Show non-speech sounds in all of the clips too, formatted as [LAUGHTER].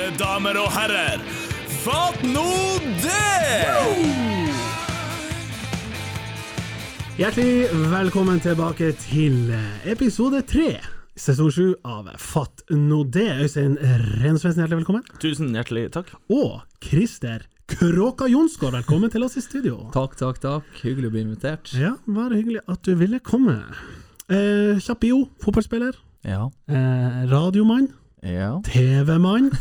Mine damer og herrer, fatt nå det! Hjertelig velkommen tilbake til episode tre, sesong sju av Fatt nå det. Øystein Rensvesen, hjertelig velkommen. Tusen hjertelig takk. Og Christer Kråka Jonsgaard, velkommen til oss i studio. Takk, takk, takk. Hyggelig å bli invitert. Ja, bare hyggelig at du ville komme. Eh, kjapp bio, fotballspiller. Ja. Eh, radiomann. Ja. TV-mann. [LAUGHS]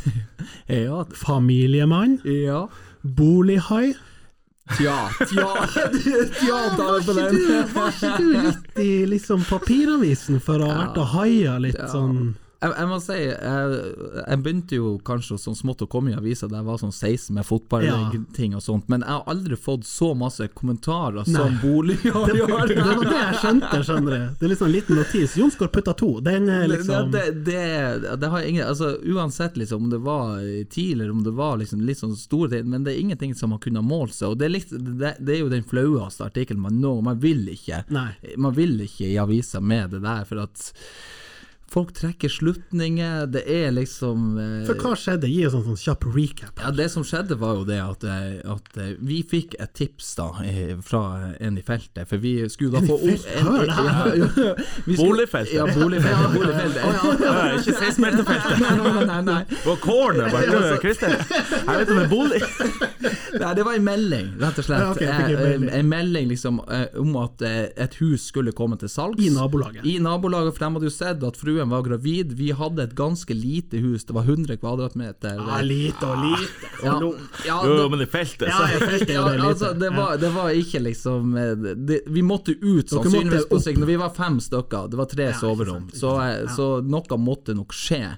Ja. familiemann. Ja. Bolighai. Tja, tja, [LAUGHS] tja, ta det på den. Var ikke du litt i liksom papiravisen for å ha vært og haia litt sånn Jeg, jeg må si, jeg, jeg begynte jo kanskje sånn smått å komme i avisa da jeg var sånn 16 med Ja. fotballting og sånt, men jeg har aldri fått så masse kommentarer som bolig [LAUGHS] det, det var det jeg skjønte, skjønner du. Det er liksom en liten notis. Jonsgaard putta to. Den er liksom det, det, det, har ingen Altså Uansett liksom om det var tidligere, om det var liksom litt sånn store ting, men det er ingenting som har kunnet måle seg. Og det er, litt, det, det er jo den flaueste artikkelen man når. Man vil ikke Nei. Man vil ikke i avisa med det der, for at folk trekker slutninger. Det er liksom eh, For hva skjedde? Gi oss en sånn kjapp recap. ja, Det som skjedde, var jo det at, eh, at eh, vi fikk et tips da eh, fra en i feltet. For vi skulle da få? Hør det her. Boligfeltet. ja, vi Boligfeltet? Ja, boligfeltet. boligfeltet. Ja, ikke 16-meterfeltet. Nei, nei, nei, nei. På corner, bare du, Christer. Jeg vet om en bolig. [LAUGHS] Nei, det var en melding, rett og slett. Ja, okay, en melding. en melding liksom om at et hus skulle komme til salgs. I nabolaget. I nabolaget, for de hadde jo sett at fruen var gravid. Vi hadde et ganske lite hus, det var 100 kvadratmeter. Ja, lite og lite. Ja, ja, Jo, jo, men i feltet, Ja, så Ja, feltet ja, det altså, det, var, det var ikke liksom eh, det, Vi måtte ut sannsynligvis på sikt. Vi var fem stykker, det var tre Ja, soverom, så, eh, så noe måtte nok skje.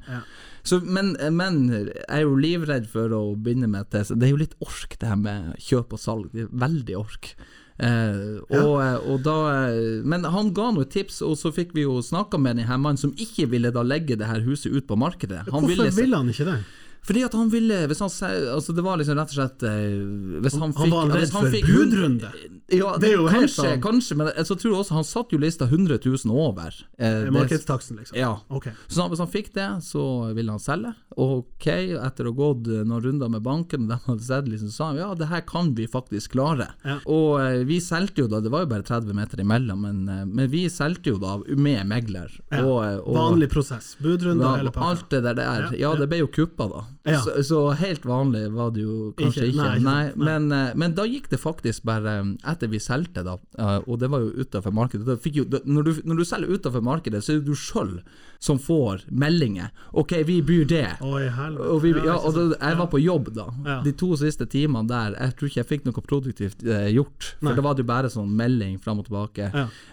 Så, men, men jeg er jo livredd for å begynne med det. Det er jo litt ork, det her med kjøp og salg. Det er veldig ork. Eh, og, og da, eh, men han ga noe tips, og så fikk vi jo snakka med denne mannen som ikke ville da legge det her huset ut på markedet. Han Hvorfor ville, ville han ikke det? Fordi at han ville hvis han, altså Det var liksom rett og slett eh, Hvis han, Han fikk var redd han for fikk budrunde. Ja, Det er jo helt kanskje, sånn. kanskje, men jeg så tror også han satt jo lista 100 000 over. Eh, Markedstaksten, liksom. Ja. Ok. Så hvis han fikk det, så ville han selge. Ok, etter å ha gått eh, noen runder med banken, og de hadde sett liksom, sa han ja, det her kan vi faktisk klare. Ja. Og eh, vi solgte jo da, det var jo bare 30 meter imellom, men, eh, men vi solgte jo da med megler. Ja. Og, eh, og, Vanlig prosess. Budrunde ja, hele pakka. alt det der, det er Ja, ja. det ble jo kuppa, da. Ja. Så, så helt vanlig var det jo kanskje Ikke- ikke. nei, Nei, nei. Men, eh, men da gikk det faktisk bare eh, Etter vi solgte, da, eh, og det var jo utafor markedet jo, når, du, når du selger utafor markedet, så er det du sjøl som får meldinger. OK, vi byr det. Oi. Og, vi, Ja, og da, jeg var på jobb da. De to siste timene der, jeg tror ikke jeg fikk noe produktivt eh, gjort. For da var det jo bare sånn melding fram og tilbake.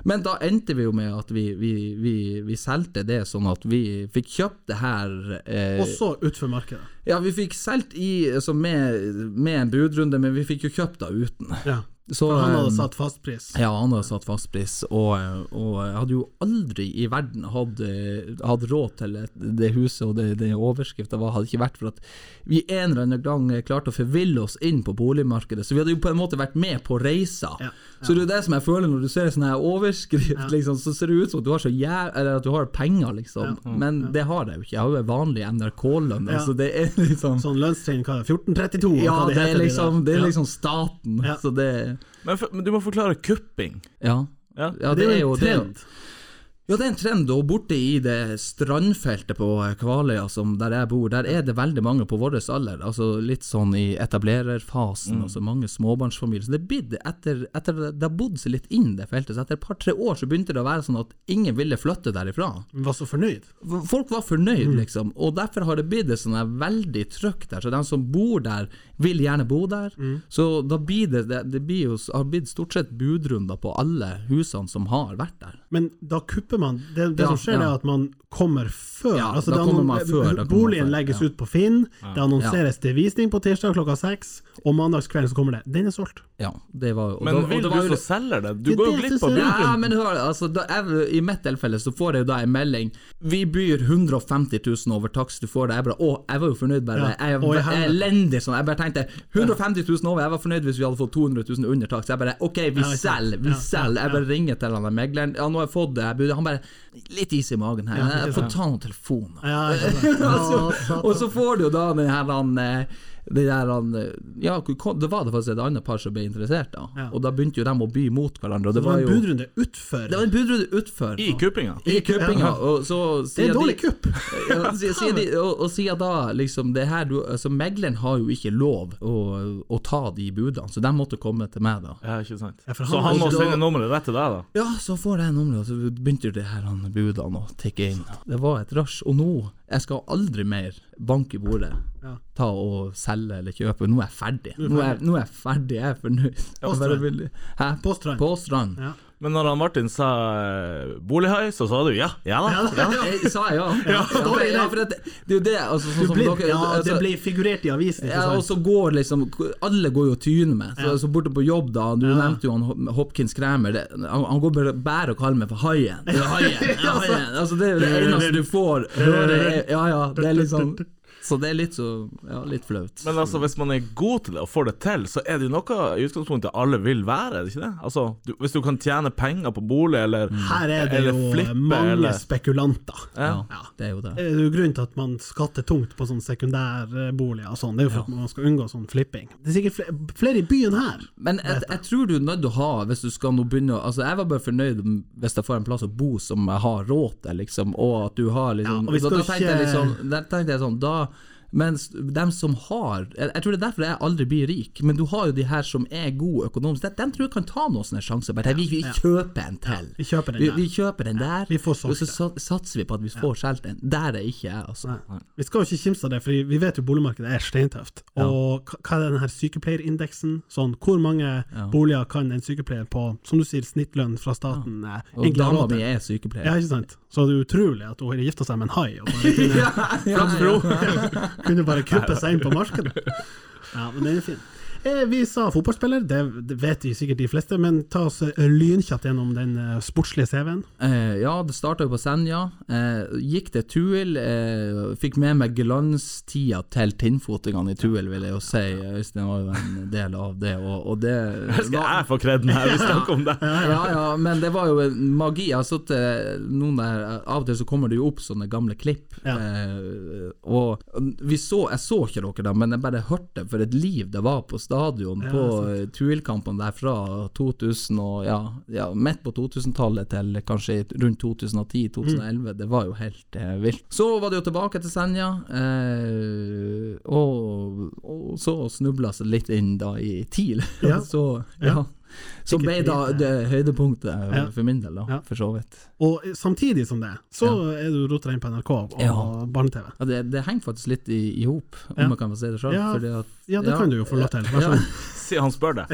Men da endte vi jo med at vi, vi, vi, vi solgte det sånn at vi fikk kjøpt det her eh, Også utfor markedet. Ja, vi fikk solgt i altså med, med en budrunde, men vi fikk jo kjøpt da uten. Ja. Så, For han hadde eh, satt fastpris. ja, han hadde satt fastpris, og, og jeg hadde jo aldri i verden hatt, eh, hatt råd til det huset, og det, det overskrifta hadde ikke vært for at vi en eller annen gang klarte å forville oss inn på boligmarkedet. Så vi hadde jo på en måte vært med på reisa. Ja, Så det er jo det som jeg føler når du ser sånn her overskrift, liksom, så ser det ut som at du har så jæv... Eller at du har penger, liksom. Men det har jeg jo ikke. Jeg har jo en vanlig NRK-lønn. Ja. Altså, det er liksom Sånn lønnstrinn, hva er det? 1432? Ja, det er liksom, det er liksom staten. Ja. Så det Men, for, men du må forklare kupping. Ja. Ja. Ja, Det er jo en det trend. Ja, det er en trend, og borte i det strandfeltet på Kvaløya, som der jeg bor, der er det veldig mange på vår alder, altså litt sånn i etablererfasen, altså mange småbarnsfamilier. Så det er etter, etter det har bodd seg litt inn det feltet, så etter et par-tre år så begynte det å være sånn at ingen ville flytte derifra. Var så fornøyd. Folk var fornøyd, liksom, og derfor har det blitt et sånn veldig trøkk der. Så de som bor der, vil gjerne bo der. Så da blir det, det, det blir jo, har blitt stort sett budrunder på alle husene som har vært der. Men da kupper man Det, det Ja, som skjer, ja. er at man kommer før. Ja, altså, da kommer man før, da boligen man legges ja. ut på Finn, det annonseres til visning på tirsdag klokka seks, og mandagskvelden så kommer det. Den er solgt. Ja, det var og Men da- vil det du var jo- så selger det? Du Det- går jo glipp av bilen Ja, men hør, altså, jeg, I mitt tilfelle så får jeg jo da en melding Vi byr 150 000 over takst, du får det. Jeg bare Å, jeg var jo fornøyd bare. Ja. Jeg, jeg, jeg, elendig sånn. Jeg bare tenkte 150 000 over, jeg var fornøyd hvis vi hadde fått 200 000 under takst. Jeg bare OK, vi Ja, selger, vi Ja, selger. Jeg bare ringer til han megleren. Ja, nå har jeg fått det. Jeg burde, han bare Litt is i magen her. Jeg får ta noen telefoner. [LAUGHS] Og, så, og så får du jo da den her han, eh, det der han, eh, Ja, det var det faktisk et annet par som ble interessert, da. Ja. Og da begynte jo de å by mot hverandre. Og Det var var en jo budrunde utfor. det var en budrunde utfor. I kuppinga. I kuppinga. Og så Det er en dårlig kupp. [LAUGHS] Sier, og, sier da liksom det her du, altså Megleren har jo ikke lov å, å ta de budene, så de måtte komme til meg, da. Ja, ikke sant. Ja, han Så han må sende nummeret rett til deg, da? Ja, så får jeg nummeret, og så begynte det her han budene å tikke inn. Det var et rush. Og nå, jeg skal aldri mer banke i bordet. Ja. Ta og selge eller kjøpe. Nå er jeg ferdig. Nå er, nå er jeg ferdig, jeg er fornøyd. På Strand. På Strand. Ja. Men når han Martin sa bolighai, bolighøy, så sa du ja? Ja da. Ja, [LAUGHS] jeg sa jeg ja. Ja, ja, for det, det er jo det altså, sånn blir, dere, ja, det altså, blir figurert i avisen, ikke ja, og så går liksom Alle går jo og tyner med. Så, Ja. så borte på jobb, da Du Ja. nevnte jo han Hopkins Kræmer. det- Han, han går bare, bærer og kaller meg for Haien. Det er haien, [LAUGHS] ja, haien. Altså, det er jo det eneste du får høre. er- Ja, ja, det er liksom sånn [LAUGHS] Så det er litt så Ja, litt flaut. Men altså, hvis man er god til det og får det til, så er det jo noe i utgangspunktet alle vil være, er det ikke det? Altså, du, Hvis du kan tjene penger på bolig, eller, flippe Her er det jo flippe, mange eller spekulanter. ja, Ja. det er jo det. Det er jo grunnen til at man skatter tungt på sånn sekundærboliger og sånn. Det er jo for at man skal unngå sånn flipping. Det er sikkert flere, flere i byen her. Men jeg, jeg tror du er nødt til å ha, hvis du skal nå begynne å- Altså, jeg var bare fornøyd hvis jeg får en plass å bo som jeg har råd til, liksom, og at du har liksom Ja, og vi skal da tenkte jeg ikke- liksom Da tenkte jeg sånn, da mens dem som har Jeg, tror det er derfor jeg aldri blir rik, men du har jo de her som er gode økonomisk. De, de tror jeg kan ta noen sånne sjanser. Bare, vi, vi kjøper en til. Vi kjøper den der. vi kjøper den der, Vi får og så satser vi på at vi får solgt den. Der er ikke jeg, altså. Nei. Vi skal jo ikke kimse av det, for vi vet jo boligmarkedet er steintøft. Og hva- er den her sykepleierindeksen? Sånn, hvor mange boliger kan en sykepleier på, som du sier, snittlønn fra staten Ja. Og egentlig ha dama mi er sykepleier. Ja, ikke sant? Så det er utrolig at hun har gifta seg med en hai og bare [LAUGHS] kunne, kunne bare kuppe seg inn på markedet. Ja, men den er fin. Eh, Vi sa fotballspiller, det, vet vi sikkert de fleste, men ta oss lynkjatt lynkjapt gjennom den eh, sportslige CV-en. Eh, ja, det starta jo på Senja. Eh, gikk til Tuil. Eh, fikk med meg glanstida til tinnfotingene i Tuil, vil jeg jo si. Øystein var jo en del av det, og, og det Her skal jeg få kreden her, vi [LAUGHS] snakker om det. ja, ja, men det var jo magi. Jeg har sittet noen der Av og til så kommer det jo opp sånne gamle klipp. Ja. Eh, og vi så Jeg så ikke dere da, men jeg bare hørte for et liv det var på stadion Ja, på sant. eh, Tuil-kampene der fra 2000 og ja, ja midt på 2000-tallet til kanskje rundt 2010-2011. Det var jo helt eh, vilt. Så var det jo tilbake til Senja, eh, og, og så snubla seg litt inn da i TIL. Ja. [LAUGHS] så Ja. Ja. Som ble da det høydepunktet eh, Ja. for min del, da, Ja. for så vidt. Og samtidig som det, så er du rota inn på NRK og Ja. barne-TV. Ja, det, det henger faktisk litt i, hop, om Ja. jeg kan få si det sjøl. Ja, Ja, det kan du jo få lov til. Vær så Ja. [LAUGHS] god. Si han spør deg.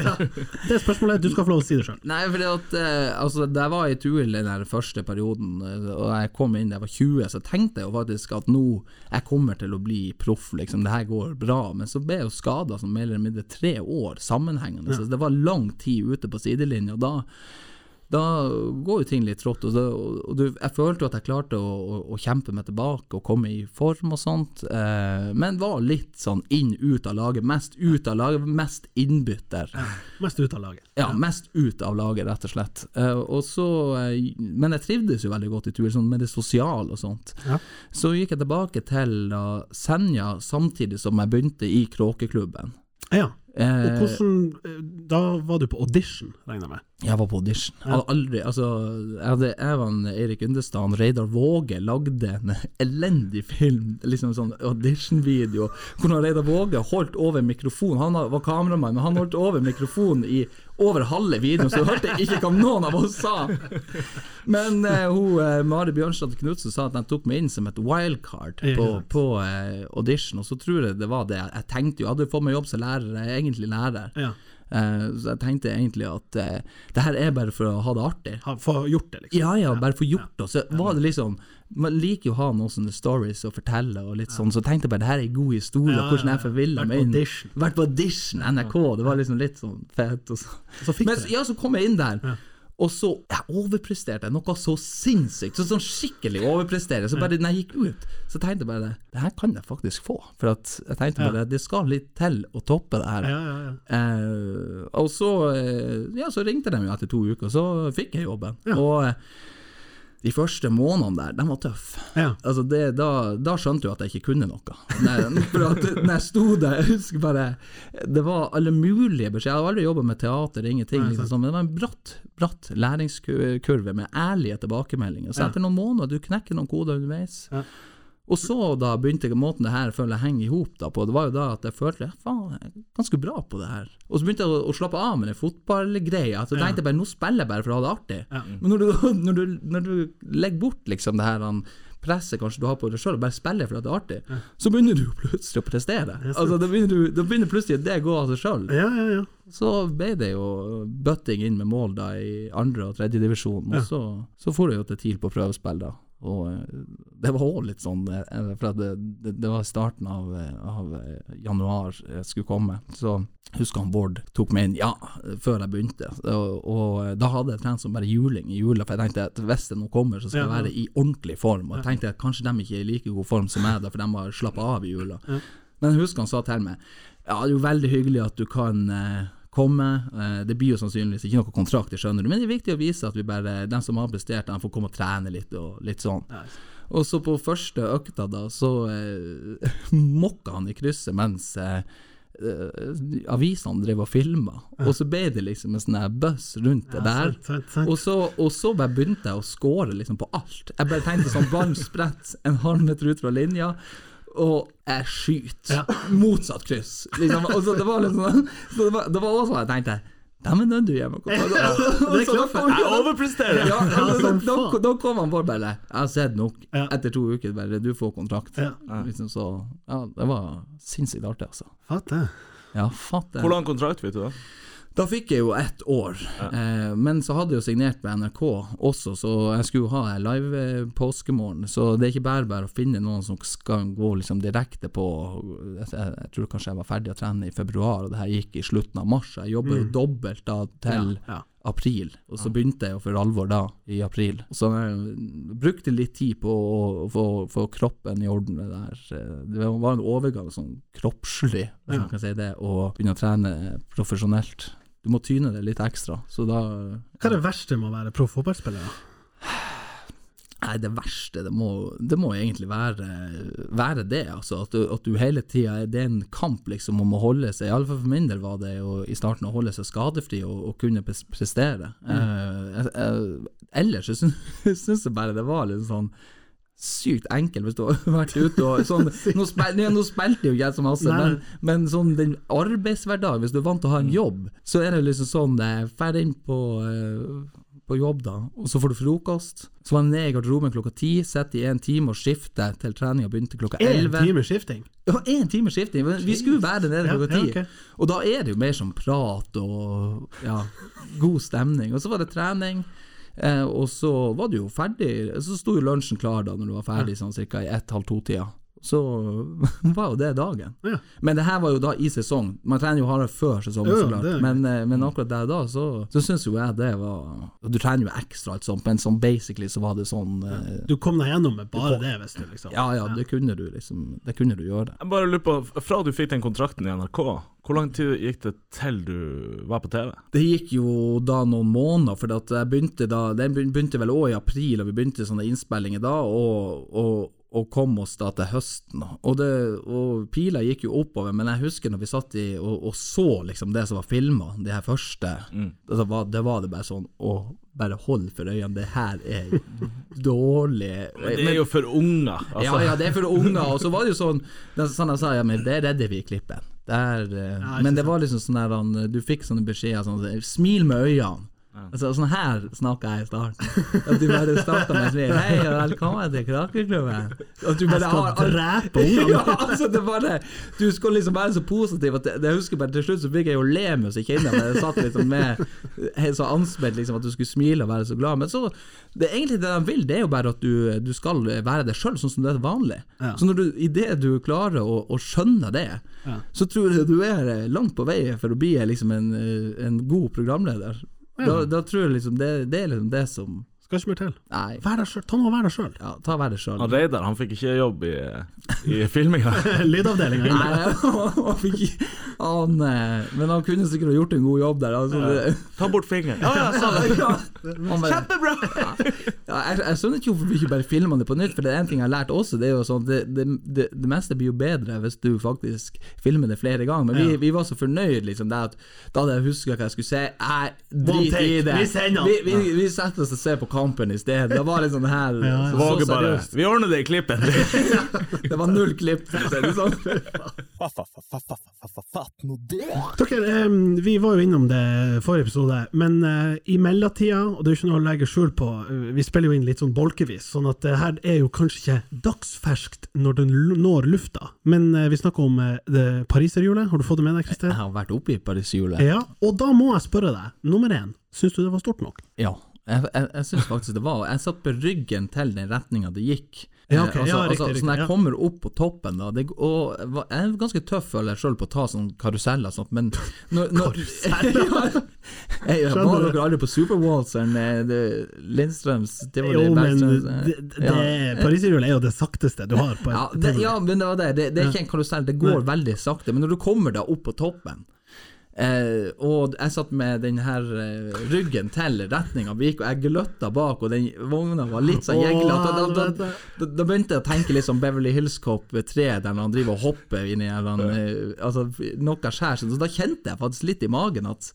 Det er spørsmålet, du skal få lov å si det sjøl. Nei, fordi at eh, altså, da jeg var i Tuil den der første perioden, eh, og jeg kom inn da jeg var 20, så tenkte jeg jo faktisk at nå jeg kommer til å bli proff, liksom, det her går bra. Men så ble jeg jo skada som mer eller mindre tre år sammenhengende, så det var lang tid ute på sidelinja. Og da da går jo ting litt trått. Og, det, og du, jeg følte jo at jeg klarte å, å, å kjempe meg tilbake og komme i form og sånt, eh, men var litt sånn inn, ut av laget. Mest ut av laget, mest innbytter. Mest ut av laget. Ja, mest ut av laget, rett og slett. Eh, og så, eh, men jeg trivdes jo veldig godt i tur, sånn med det sosiale og sånt. Ja. Så gikk jeg tilbake til da Senja samtidig som jeg begynte i Kråkeklubben. Ja. Og Eh, hvordan eh, Da var du på audition, regner jeg med? Jeg var på audition. Jeg hadde aldri Altså, jeg, hadde, Evan, Eirik Undestad og Reidar Våge lagde en elendig film, liksom sånn auditionvideo, hvor Reidar Våge holdt over mikrofonen. Han var kameramann, men han holdt over mikrofonen i over halve videoen, så du hørte ikke hva noen av oss sa. Men uh, hun, uh, Mari Bjørnstad Knutsen sa at de tok meg inn som et wildcard på, på uh, audition, og så tror jeg det var det. Jeg tenkte jo, jeg hadde fått meg jobb som lærer, jeg er egentlig lærer. Ja. Eh, så jeg tenkte egentlig at eh, det her er bare for å ha det artig. Ha, få gjort det, liksom. Ja ja, bare få gjort det. Så var det liksom Man liker jo å ha noen sånne stories å fortelle, og litt sånn, så jeg tenkte bare det her er en god historie, hvordan jeg forvilla meg inn. Vært på audition, NRK, det var liksom litt sånn fett. Og så. Så fikk Men ja, så kom jeg inn der. Og så jeg overpresterte jeg noe så sinnssykt, så sånn skikkelig overprestere. Så bare når jeg gikk ut, så tenkte jeg bare Det her kan jeg faktisk få. For jeg tenkte Ja. bare det skal litt til å toppe det her. Ja, ja, ja. Eh, og så, eh, ja, så ringte de jo etter to uker, så fikk jeg jobben. Og eh, de første månedene der, de var tøffe. Ja. Altså det, da, da skjønte du at jeg ikke kunne noe. Når, for at, når jeg sto der, jeg husker bare Det var alle mulige beskjeder. Jeg har aldri jobba med teater, ingenting, Nei, liksom, sånn, men det var en bratt, bratt læringskurve med ærlige tilbakemeldinger. Så etter noen måneder, du knekker noen koder underveis. Ja. Og så da begynte jeg måten det her føler jeg henger i hop på, det var jo da at jeg følte ja, faen, jeg er ganske bra på det her. Og så begynte jeg å, å slappe av med den fotballgreia. Så tenkte jeg bare nå spiller jeg bare for å ha det artig. Ja. Men når du, [LAUGHS] når, du, når du legger bort liksom det her han, presset kanskje du har på deg sjøl, og bare spiller for at det er artig, så begynner du [LAUGHS] plutselig å prestere. Altså, da, begynner du, da begynner plutselig det gå av seg sjøl. Ja, ja, ja. Så ble det jo bøtting inn med mål da i andre og tredje divisjon, og Ja. så, så for jeg jo til TIL på prøvespill da. Og eh, det var òg litt sånn, eh, for det, det, det var starten av, eh, av januar jeg skulle komme. Så husker han Bård tok meg inn, ja, før jeg begynte. Og, og da hadde jeg trent som bare juling i jula, for jeg tenkte at hvis det nå kommer, så skal jeg være i ordentlig form. Og jeg tenkte at kanskje de ikke er i like god form som meg, for de har slappa av i jula. Men jeg husker han sa til meg Ja, det er jo veldig hyggelig at du kan komme. Eh, det blir jo sannsynligvis ikke noe kontrakt, det skjønner du, men det er viktig å vise at vi bare de som har prestert, de får komme og trene litt og litt sånn. Og så på første økta, da, så eh, [LAUGHS] mokka han i krysset mens eh, eh, avisene drev og filma, og så ble det liksom en sånn buzz rundt det der. Sant, sant, sant. Og så, og så bare begynte jeg å score liksom på alt. Jeg bare tenkte sånn [LAUGHS] ballen spredt en halv meter ut fra linja, og jeg skyter. Ja. Motsatt kryss. Liksom. Og så det var liksom så det var, det var også sånn jeg tenkte Dæven, den du Ja. Det er klart Jeg overpresterer! Ja, altså, da, da, kom han bare bare Jeg har sett nok. Ja. Etter to uker bare Du får kontrakt. Ja. Liksom så Ja, det var sinnssykt artig, altså. Fatt det. Ja, fatt det. Hvor lang kontrakt fikk du da? Da fikk jeg jo ett år, eh, men så hadde jeg jo signert med NRK også, så jeg skulle jo ha en live eh, påskemorgen. Så det er ikke bare bare å finne noen som skal gå liksom direkte på Jeg, jeg tror kanskje jeg var ferdig å trene i februar, og det her gikk i slutten av mars. Jeg jobber jo dobbelt da til ja, Ja. april, og så begynte jeg jo for alvor da, i april. Så jeg brukte litt tid på å å få, få kroppen i orden. Det der. Eh, Det var en overgang sånn kroppslig, hvis Ja. man kan si det, å begynne å trene profesjonelt. Du må tyne det litt ekstra, så da Hva er det verste med å være proff fotballspiller? Nei, det verste, det må, det må egentlig være, være det, altså. At du, at du hele tida Det er en kamp liksom om å holde seg, iallfall for min del var det jo i starten å holde seg skadefri og, og kunne pres- prestere. Eh, jeg- jeg- ellers [LAUGHS] syns jeg bare det var litt sånn Sykt enkelt hvis du har [LAUGHS] vært ute og sånn, [LAUGHS] nå, spil, nå spilte jo ikke jeg så masse, men, men sånn den arbeidshverdagen, hvis du er vant til å ha en jobb, så er det liksom sånn eh, Ferdig inn på eh, på jobb, da, og så får du frokost. Så var jeg ned i garderoben klokka ti, sitter i en time og skifter til treninga begynte klokka Én elleve. time skifting? Ja, én time skifting. Vi skulle være nede klokka klokka ja, ti. okay. Og da er det jo mer som prat og ja, god stemning. Og så var det trening. Eh, og så var du jo ferdig. Så sto jo lunsjen klar da når du var ferdig, sånn cirka i ett-halv to-tida. Så [LAUGHS] var jo det dagen. Ja. Men det her var jo da i sesong. Man trener jo hardere før sesongen, så klart. er- Men, eh, men akkurat der da, så, så syns jo jeg det var og Du trener jo ekstra, alt sånt, men sånn basically så var det sånn ja. Du kom deg gjennom med bare det, hvis du liksom Ja ja, det kunne du liksom Det kunne du gjøre. Jeg bare lurer på, Fra du fikk den kontrakten i NRK, hvor lang tid gikk det til du var på TV? Det gikk jo da noen måneder, for at jeg begynte da Den begynte vel òg i april, og vi begynte sånne innspillinger da, og, og, og kom oss da til høsten. Og, det, og pila gikk jo oppover, men jeg husker når vi satt i og, og så liksom det som var filma, de her første, da var, det var det bare sånn Å, bare hold for øynene, det her er dårlig. [LAUGHS] Men det er jo for unger. Altså. Ja, ja, det er for unger. Og så var det jo sånn det sånn jeg sa, ja, men det redder vi i klippen. Der, Ja, men det sant. var liksom sånn der Du fikk sånne beskjeder sånn Smil med øynene. Altså, sånn her snakka jeg i starten. At du bare starta med et. Hei, og velkommen til Krakerklubben. At du bare har drepe [LAUGHS] ungene. ja, altså det bare Du skal liksom være så positiv at Jeg husker bare til slutt så fikk jeg jo le meg så jeg kjente jeg satt liksom med så anspent liksom at du skulle smile og være så glad. Men så det egentlig det de vil, det er jo bare at du, du skal være deg sjøl, sånn som det er vanlig. Ja. Så når du, idet du klarer å, å skjønne det, Ja. så tror jeg du er langt på vei for å bli liksom en, en god programleder. Da, da tror jeg liksom det, det er liksom det som Skal ikke mer til. Nei, Vær deg selv. Ta nå vær deg sjøl. ja, ta vær deg sjøl. Han Reidar han fikk ikke jobb i, i [LAUGHS] filminga. [LAUGHS] Lydavdelinga. Nei, [LAUGHS] han fikk han, eh, Men han kunne sikkert gjort en god jobb der. Altså, det, Ta bort fingeren. Ja, ja, ja, bare, Kjempebra! ja, jeg, jeg skjønner ikke hvorfor vi ikke bare filmer det på nytt, for det er en ting jeg har lært også. Det er jo sånn det, det, det, det meste blir jo bedre hvis du faktisk filmer det flere ganger. Men vi, Ja. vi var så fornøyd liksom det at da hadde jeg huska hva jeg skulle si. Nei, One drit i det. vi Vi, vi, vi setter oss og ser på Kampen i sted. Det var litt sånn her Ja, ja. så, Våger så bare. Vi ordner det i klippen. [LAUGHS] Det var null klipp. for å si det sånn. Dere, vi var jo innom det forrige episode, men eh, i mellomtida, og det er jo ikke noe å legge skjul på, eh, vi spiller jo inn litt sånn bolkevis, sånn at det her er jo kanskje ikke dagsferskt når den l- når lufta. Men eh, vi snakker om eh, det pariserhjulet, har du fått det med deg, Christer? Jeg har vært oppe i Pariserhjulet. Ja, og da må jeg spørre deg, nummer én, syns du det var stort nok? Ja, jeg, jeg, jeg syns faktisk det var Jeg satt på ryggen til den retninga det gikk. Ja, Eh, altså, ja, riktig, altså, så riktig, når jeg ja. kommer opp på toppen da det, Og jeg er ganske tøff føler jeg sjøl på å ta sånn karuseller og sånt, men [LAUGHS] når, når, Karuseller? [LAUGHS] jeg, jeg Var dere aldri på Superwaltzeren? eh, det- Lindstrøms det var Jo, det men eh, det, det, ja. pariserhjulet er jo det sakteste du har på et Ja, det, men det var det. Det, det er ikke en karusell, det går veldig sakte. Men når du kommer da opp på toppen eh, Og jeg satt med den her eh, ryggen til retninga vi gikk, og jeg gløtta bak, og den vogna var litt sånn jeglete. Da, da, da, da, begynte jeg å tenke litt som Beverly Hills Cop 3, der han driver og hopper inn i en eh, altså, noe skjær seg. Så da kjente jeg faktisk litt i magen at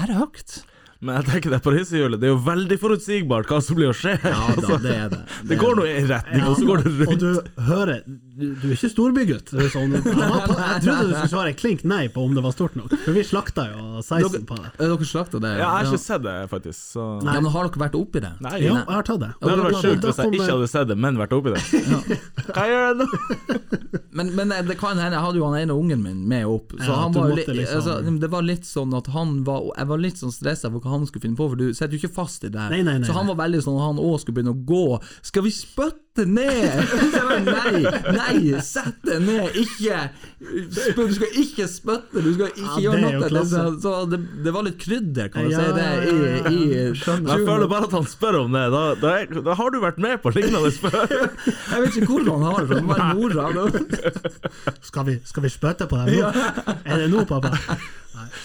her er høyt. Men jeg tenker det pariserhjulet, det er jo veldig forutsigbart hva som blir å skje. Ja da, det er det. [LAUGHS] Det går nå i en retning, og så går det rundt. Og du hører Du, du er ikke storbygutt. Sånn, jeg, [LAUGHS] jeg trodde du skulle svare klink nei på om det var stort nok, for vi slakta jo 16 på det. Eh, Dere slakta det? Ja, jeg har ikke sett det, faktisk. Så. Ja, men har dere vært oppi det? Nei, Ja, jeg har tatt det. Det hadde vært sjukt hvis jeg ikke hadde sett det, men vært oppi det. [LAUGHS] Hva gjør jeg nå? [LAUGHS] Men, men det kan hende, jeg hadde jo han ene ungen min med opp, så Ja, han var litt, liksom- altså, det var litt sånn at han var Jeg var litt sånn stressa for hva han skulle finne på, for du sitter jo ikke fast i det her. Nei, nei, nei, så han var veldig sånn at han òg skulle begynne å gå. Skal vi spytte ned? [LAUGHS] deg ned! nei, nei, sett deg ned, ikke Du skal ikke spytte, du skal ikke Ja, gjøre det noe. Det, så det, det var litt krydder, kan du Ja, si, det, i, i skjønner. Jeg føler bare at han spør om det. Da, da, er, da har du vært med på lignende før. [LAUGHS] Jeg vet ikke hvor han har det fra, det mora. [LAUGHS] Skal vi, skal vi spytte på dem nå? Er det nå, pappa?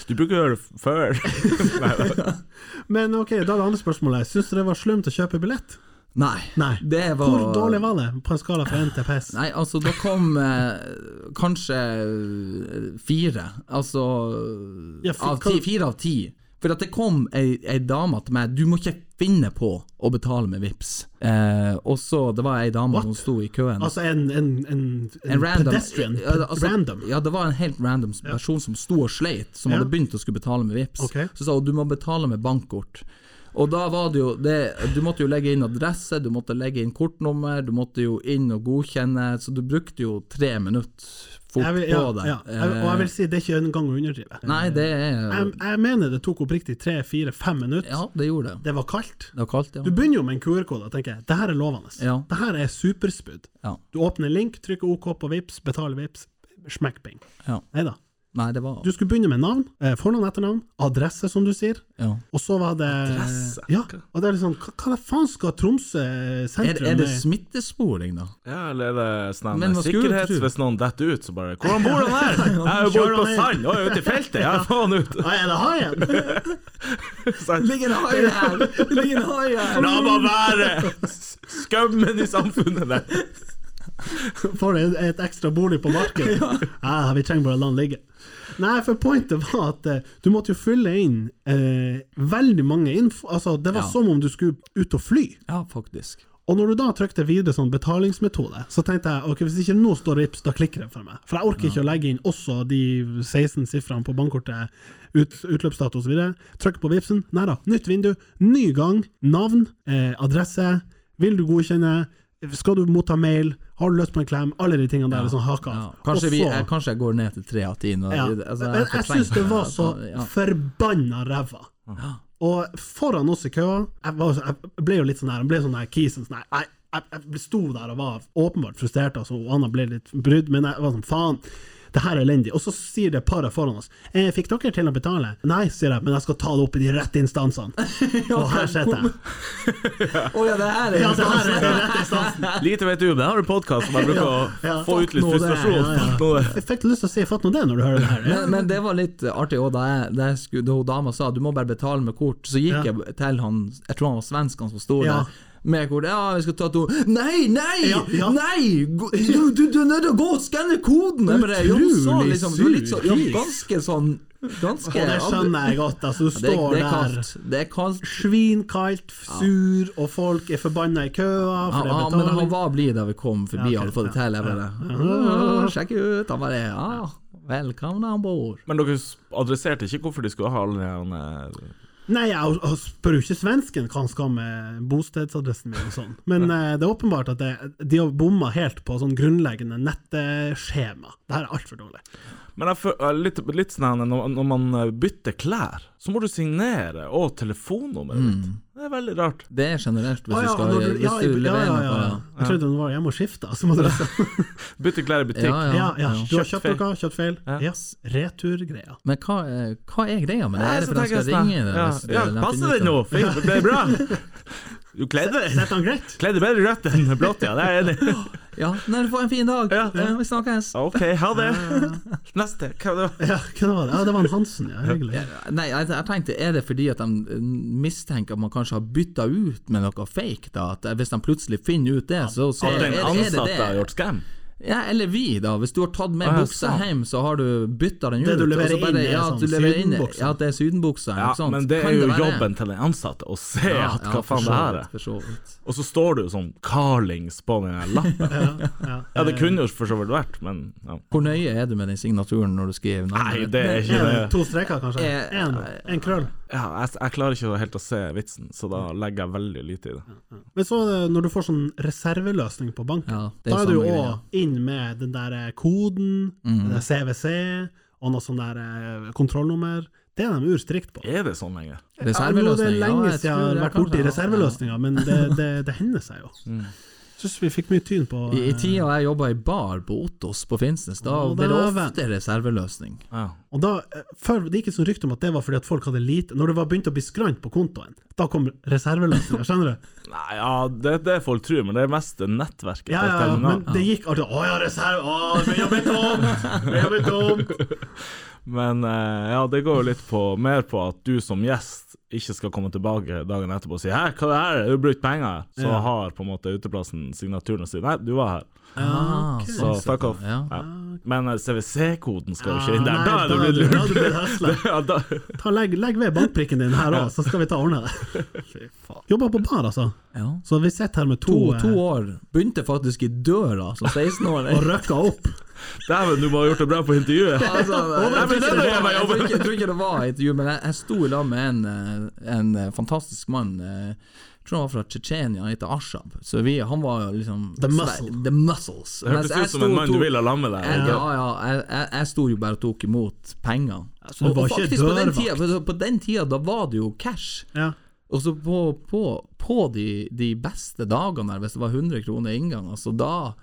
Du bruker å gjøre det før. Nei, Men ok, da er det andre spørsmålet. Syns du det var slumt å kjøpe billett? Nei. Nei. Det var Hvor dårlig var det, på en skala fra 1 til piss? Nei, altså, da kom eh, kanskje eh, fire. Altså Ja, av ti, Fire av ti. For at det kom ei, ei dame til meg Du må ikke finne på å betale med VIPs eh, Og så Det var ei dame What? som sto i køen. Altså en, en, en, en, random, pedestrian? ja, altså, random? Ja, det var en helt random person som sto og sleit, som Ja. hadde begynt å skulle betale med VIPs. Så sa hun du må betale med bankkort. Og da var det jo det, Du måtte jo legge inn adresse, du måtte legge inn kortnummer, du måtte jo inn og godkjenne, så du brukte jo tre minutter fort vil, ja, på det. ja. Jeg, og jeg vil si det er ikke en gang å underdrive. Nei, det er Jeg, jeg mener det tok oppriktig tre, fire, fem minutter. Ja, det gjorde det. Det var kaldt. Det var kaldt, ja. Du begynner jo med en QR-kode og tenker det her er lovende. Ja. Det her er superspudd. Ja. Du åpner link, trykker OK på Vips, betaler Vips, smekk bing. Ja. Nei da. Nei, det var Du skulle begynne med navn, eh, fornavn, etternavn, adresse, som du sier. ja. Og så var det Adresse? Ja, og det er liksom Hva, hva faen skal Tromsø er, sentrum er det smittesporing, da? Ja, eller er det sånn Men hva du hvis noen detter ut, så bare 'Hvordan bor han her?' [LAUGHS] 'Jeg har Kjør på sand, og ute i feltet.' Ja, få han ut. Ah, er det haien? [LAUGHS] Ligger en hai her! Ligger en hai her! La meg være! Skummen Skammen i samfunnet der. Får et, et ekstra bolig på markedet? ja. vi trenger bare å la den ligge. Nei, for pointet var at eh, du måtte jo fylle inn eh, veldig mange info Altså, det var Ja. som om du skulle ut og fly. Ja, faktisk. Og når du da trykte videre sånn betalingsmetode, så tenkte jeg ok, hvis ikke nå står Rips, da klikker det for meg. For jeg orker ikke å legge inn også de 16 sifrene på bankkortet, ut, utløpsdato osv. Trykk på Vipsen. Nei da, nytt vindu, ny gang, navn, eh, adresse, vil du godkjenne, skal du motta mail, har du lyst på en klem, alle de tingene der er sånn haka Ja. Kanskje, vi, jeg, kanskje jeg går ned til tre av ti. ja. altså, jeg fortrenger syns det var så forbanna ræva. Ja. Og foran oss i køa Jeg, var, jeg ble jo litt sånn her Jeg ble sånn her kisen sånn her Jeg, jeg, jeg sto der og var åpenbart frustrert, altså, og Anna ble litt brydd, men jeg var sånn faen. Det her er elendig. Og så sier det paret foran oss eh, Fikk dere til å betale? Nei, sier jeg, men jeg skal ta det opp i de rette instansene. [LAUGHS] og her sitter jeg. Å ja, det her er Ja, det her er den rette instansen. Lite vet du, men jeg har en podkast som jeg bruker å Ja. få ut litt frustrasjon. Ja, ja. Jeg fikk lyst til å si 'fatt nå det' når du hører det her. Ja. Men, men det var litt artig òg, da, jeg- da, jeg da hun dama sa du må bare betale med kort, så gikk Ja. jeg til han Jeg tror han var svensk, han som sto Ja. der. Med kort. Ja, vi skal ta to Nei, nei! Ja, ja. Nei! Du, du, du er nødt til å gå og skanne koden! Utrolig ja, Utrolig liksom, så, ja, ganske sånn Ganske Og det skjønner jeg godt. Altså, du Ja, det, står det er der kaldt. Det er kaldt. svinkaldt, sur, og folk er forbanna i køa for ja, det er men han var blid da vi kom forbi Ja, okay, og hadde fått det til. Jeg bare «Åh, Sjekk ut! Han bare Ja, velkommen om bord. Men dere adresserte ikke hvorfor de skulle ha alle de her, eh, Nei, jeg jeg spør jo ikke svensken hva han skal med bostedsadressen min og sånn, [LAUGHS] men eh, det er åpenbart at det, de har bomma helt på sånn grunnleggende nettskjema. Det her er altfor dårlig. Men jeg føler litt, litt sånn når, når man bytter klær, så må du signere og telefonnummeret ditt. Det er veldig rart. Det er generelt hvis Å, du skal du- Hvis ja, du ja, leverer ja, ja, ja. noe Jeg trodde du var hjemme og skifta, så må du [LAUGHS] Bytte klær i butikk. Ja, ja. Ja, ja. Du har Kjøpt noe, kjøpt feil. Ja. Yes, returgreia. Men hva, hva er greia med det? Er det så for at han skal sånn, ringe? Ja, ja passer det nå? Fint, det ble bra. [LAUGHS] Du kledde deg? [LAUGHS] Kledde bedre rødt enn blått, ja. Det er jeg enig i. Ja, nei, du får en fin dag. Ja. Ja, vi snakkes. OK, ha det. Neste. Hva var det? Ja, det? var det? Ja, det var en Hansen, ja. Hyggelig. Nei, jeg, jeg tenkte, er det fordi at de eh, mistenker at man kanskje har bytta ut med noe fake, da? At hvis de plutselig finner ut det, så, så er, er, er det ansatte har det. gjort scam? Ja, eller vi, da. Hvis du har tatt med Ah, buksa sant. hjem, så har du bytta den ut. Det du leverer så bare- inn er ja, sånn sydenbuksa. Ja, at det er sydenbuksa. Ja, ikke sant? men det Kan er jo det jobben til den ansatte å se Ja, at hva ja, faen det her er. For så vidt. Og så står du sånn Carlings på den lappen. [LAUGHS] Ja, ja. Ja, det kunne jo for så vidt vært, men ja. Hvor nøye er du med den signaturen når du skriver Nei, det er ikke det to streker, kanskje? Eh, En, en krøll? Ja, jeg, jeg klarer ikke helt å se vitsen, så da legger jeg veldig lite i det. Men så eh, når du får sånn reserveløsning på banken, Ja, er da er du jo òg inn med den der eh, koden, Mm. den der CWC, og noe sånn der eh, kontrollnummer. Det er de urstrikt på. Er det sånn lenger? Ja, det er lenge siden jeg har vært borti reserveløsninger, men det, [LAUGHS] det, det hender seg jo. Mm. Syns vi fikk mye tyn på I, I eh, tida jeg jobba i bar på Ottos på Finnsnes, da ble det ofte reserveløsning. Ja. Og da, eh, før, Det gikk et sånt rykte om at det var fordi at folk hadde lite Når det var begynt å bli skrant på kontoen, da kom reserveløsninga, [LAUGHS] skjønner du? Nei, ja, det er det folk tror, men det er mest nettverket. Ja, ja, ja, men det gikk alltid Å ja, reserve... Å, det begynner å tomt! Det begynner å tomt! Men eh, ja, det går jo litt på, mer på at du som gjest ikke skal komme tilbake dagen etterpå og si 'hæ, hva er det her, har du brukt penger?' Så Ja. har på en måte uteplassen signaturen og sier 'nei, du var her'. Ah, okay. Så fuck off. Ja. Ja. Men eh, CWC-koden skal jo ikke inn der. Ah, Da er du blitt lurt. [LAUGHS] Da, Ta, legg, legg ved bankprikken din her òg, så skal vi ta og ordne det. [LAUGHS] Jobba på bar, altså. Ja. Så vi sitter her med to, To, eh, to år. Begynte faktisk i døra som 16-åring. og røkka opp. Dæven, du må ha gjort det bra på intervjuet. Altså, jeg, tror ikke det var- jeg jeg, tror ikke, jeg tror ikke det var intervju, men jeg, jeg sto i lag med en, eh, en eh, fantastisk mann. eh, Jeg tror han var fra Tsjetsjenia, han heter Ashab. Så vi, han var jo liksom The muscle. The muscles. Det hørtes ut som en mann du ville lamme deg. Jeg, ja, ja, jeg, jeg, jeg sto jo bare og tok imot penger. så du og, var og ikke faktisk på den, dørvakt? på den tida, da var det jo cash. Ja. Og så på, på, på de, de beste dagene der, hvis det var 100 kroner inngang, altså da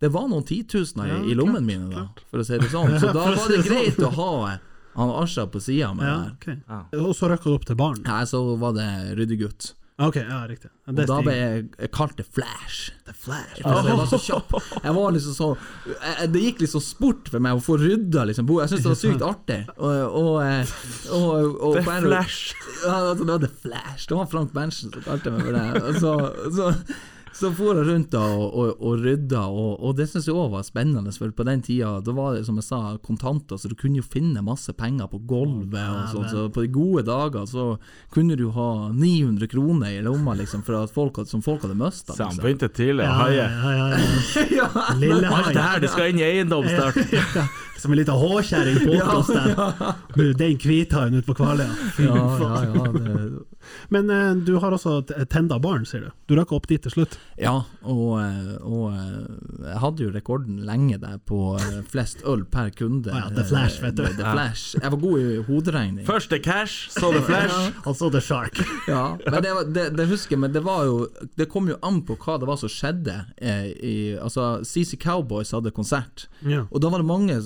Det var noen titusener i, i lommen mine, da, for å si det sånn. [LAUGHS] Så da var det det sånn. greit å ha han Asha på sida med ja, okay. der. Og så røkka du opp til baren? Nei, så var det ryddegutt. Ok, ja, riktig. Ja, Og da ble jeg kalt det Flash. The Flash. Altså, jeg var så [LAUGHS] kjapp. Jeg var liksom så jeg, Det gikk liksom sport for meg å få rydda liksom bo. Jeg syntes det var sykt artig. Og, og, eh, og, er Flash. Ja, altså, det var The Flash. Det var Frank Berntsen som kalte meg for det. Og så, så Så for jeg rundt da og, og, og rydda, og, og det syns jeg òg var spennende, for på den tida da var det som jeg sa, kontanter, så du kunne jo finne masse penger på gulvet og sånt, Så på de gode dager så kunne du ha 900 kroner i lomma liksom, for at folk, som folk hadde mista. Så han Liksom. begynte tidlig å Ja, ja, haie. ja, ja, ja. [LAUGHS] Ja, Lille Alt det her, det skal inn i eiendom snart. [LAUGHS] Som en liten håkjerring på oss der. Den hvithaien ute på Kvaløya. Ja, ja, ja, det, Men eh, du har også tenda barn, sier du. Du rakk opp dit til slutt. ja og, eh, og eh, jeg hadde jo rekorden lenge der på eh, flest øl per kunde. Ja, The Flash, vet du. The Flash. Jeg var god i hoderegning. Først det cash, så the flash. og så The Shark. Ja, men det, var- det, det husker jeg, men det var jo Det kom jo an på hva det var som skjedde. I, altså, CC Cowboys hadde konsert, Ja. og da var det mange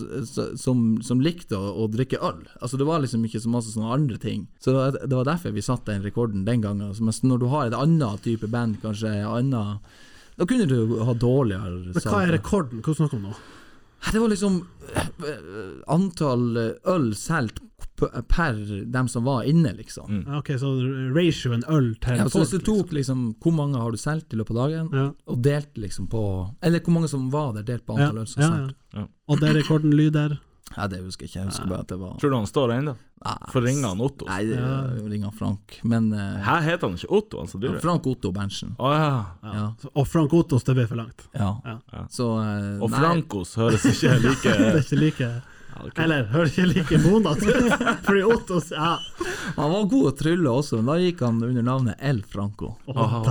som, som likte å, å drikke øl. Altså Det var liksom ikke så masse sånne andre ting. Så det var, derfor vi satte den rekorden den gangen. Mens når du har et annet type band, kanskje annet Da kunne du ha dårligere Men hva er rekorden? Hva snakker du om nå? Det var liksom eh, antall øl solgt per dem som var inne, liksom. Mm. Ok, Så ratioen øl til Ja, så hvis du tok liksom Hvor mange har du solgt i løpet av dagen, Ja. og delte liksom på Eller hvor mange som var der, delt på Ja, antall øl som ja, solgt. ja. Og det rekorden lyder Ja, det husker jeg ikke. Jeg husker bare at det var Tror du han står ennå? Nei, For ringer han Otto? Nei, det Ja. ringer Frank. Men uh, Her heter han ikke Otto, altså du driver? Frank Otto Berntsen. Å ja. Ja. Så- Og Frank Ottos, det blir for langt. Ja. Ja. Så uh, Og Frankos høres ikke like, [LAUGHS] Det er ikke like. Eller hører ikke like monat ut. [LAUGHS] Fordi Ja. Han var god å trylle også, men da gikk han under navnet El Franco. Oh,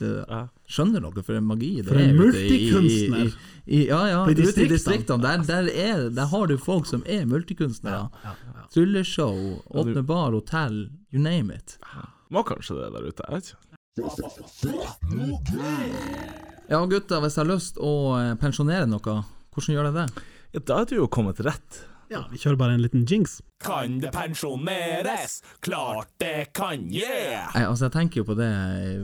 Ja. Skjønner dere for en magi det For en er ute i- i- multikunstner. i- i- Ja, ja. I Ute i distriktene. Der, der, er, der har du folk som er multikunstnere. Trylleshow, åpne bar, hotell, you name it. Må kanskje det der ute, jeg vet ikke. Ja, gutter, hvis jeg har lyst å eh, pensjonere noe, hvordan gjør jeg det? Ja, da er du jo kommet rett. Ja, vi kjører bare en liten jinx. Kan det pensjoneres? Klart det kan, yeah! Nei, altså, jeg tenker jo på det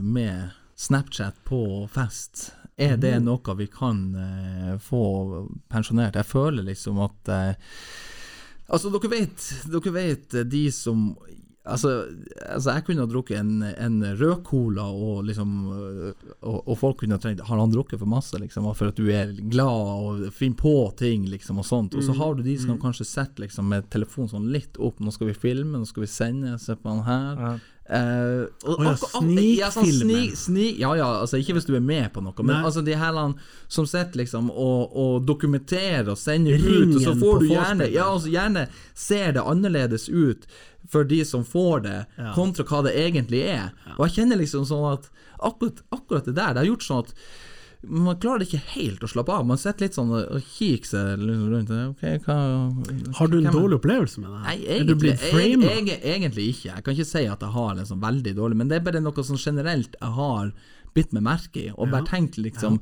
med Snapchat på fest. Er det noe vi kan eh, få pensjonert? Jeg føler liksom at eh, Altså, dere vet, dere vet de som Altså, altså jeg kunne ha drukket en, en rød cola, og liksom øh, og, og folk kunne ha trengt Har han drukket for masse, liksom? For at du er glad og finner på ting, liksom, og sånt. Og så har du de som kanskje setter liksom med telefonen sånn litt opp. Nå skal vi filme, nå skal vi sende, se på han her. Ja. Eh, og, oh, ja, ak- ja, sånn snik, snik, ja ja, altså ikke hvis du er med på noe, men Nei. altså de her som sitter liksom og, og dokumenterer og sender ut, og så får du gjerne. Ja, altså gjerne ser det annerledes ut for de som får det, Ja. kontra hva det egentlig er. Og jeg kjenner liksom sånn at akkurat, akkurat det der, det har gjort sånn at man klarer ikke helt å slappe av. Man sitter litt sånn og kikker seg liksom rundt. Okay, hva Har du en dårlig opplevelse med det? Nei, her? er du egentlig, blitt jeg, jeg, egentlig ikke. Jeg kan ikke si at jeg har det sånn veldig dårlig, men det er bare noe sånn generelt jeg har bitt meg merke i, og bare tenkt liksom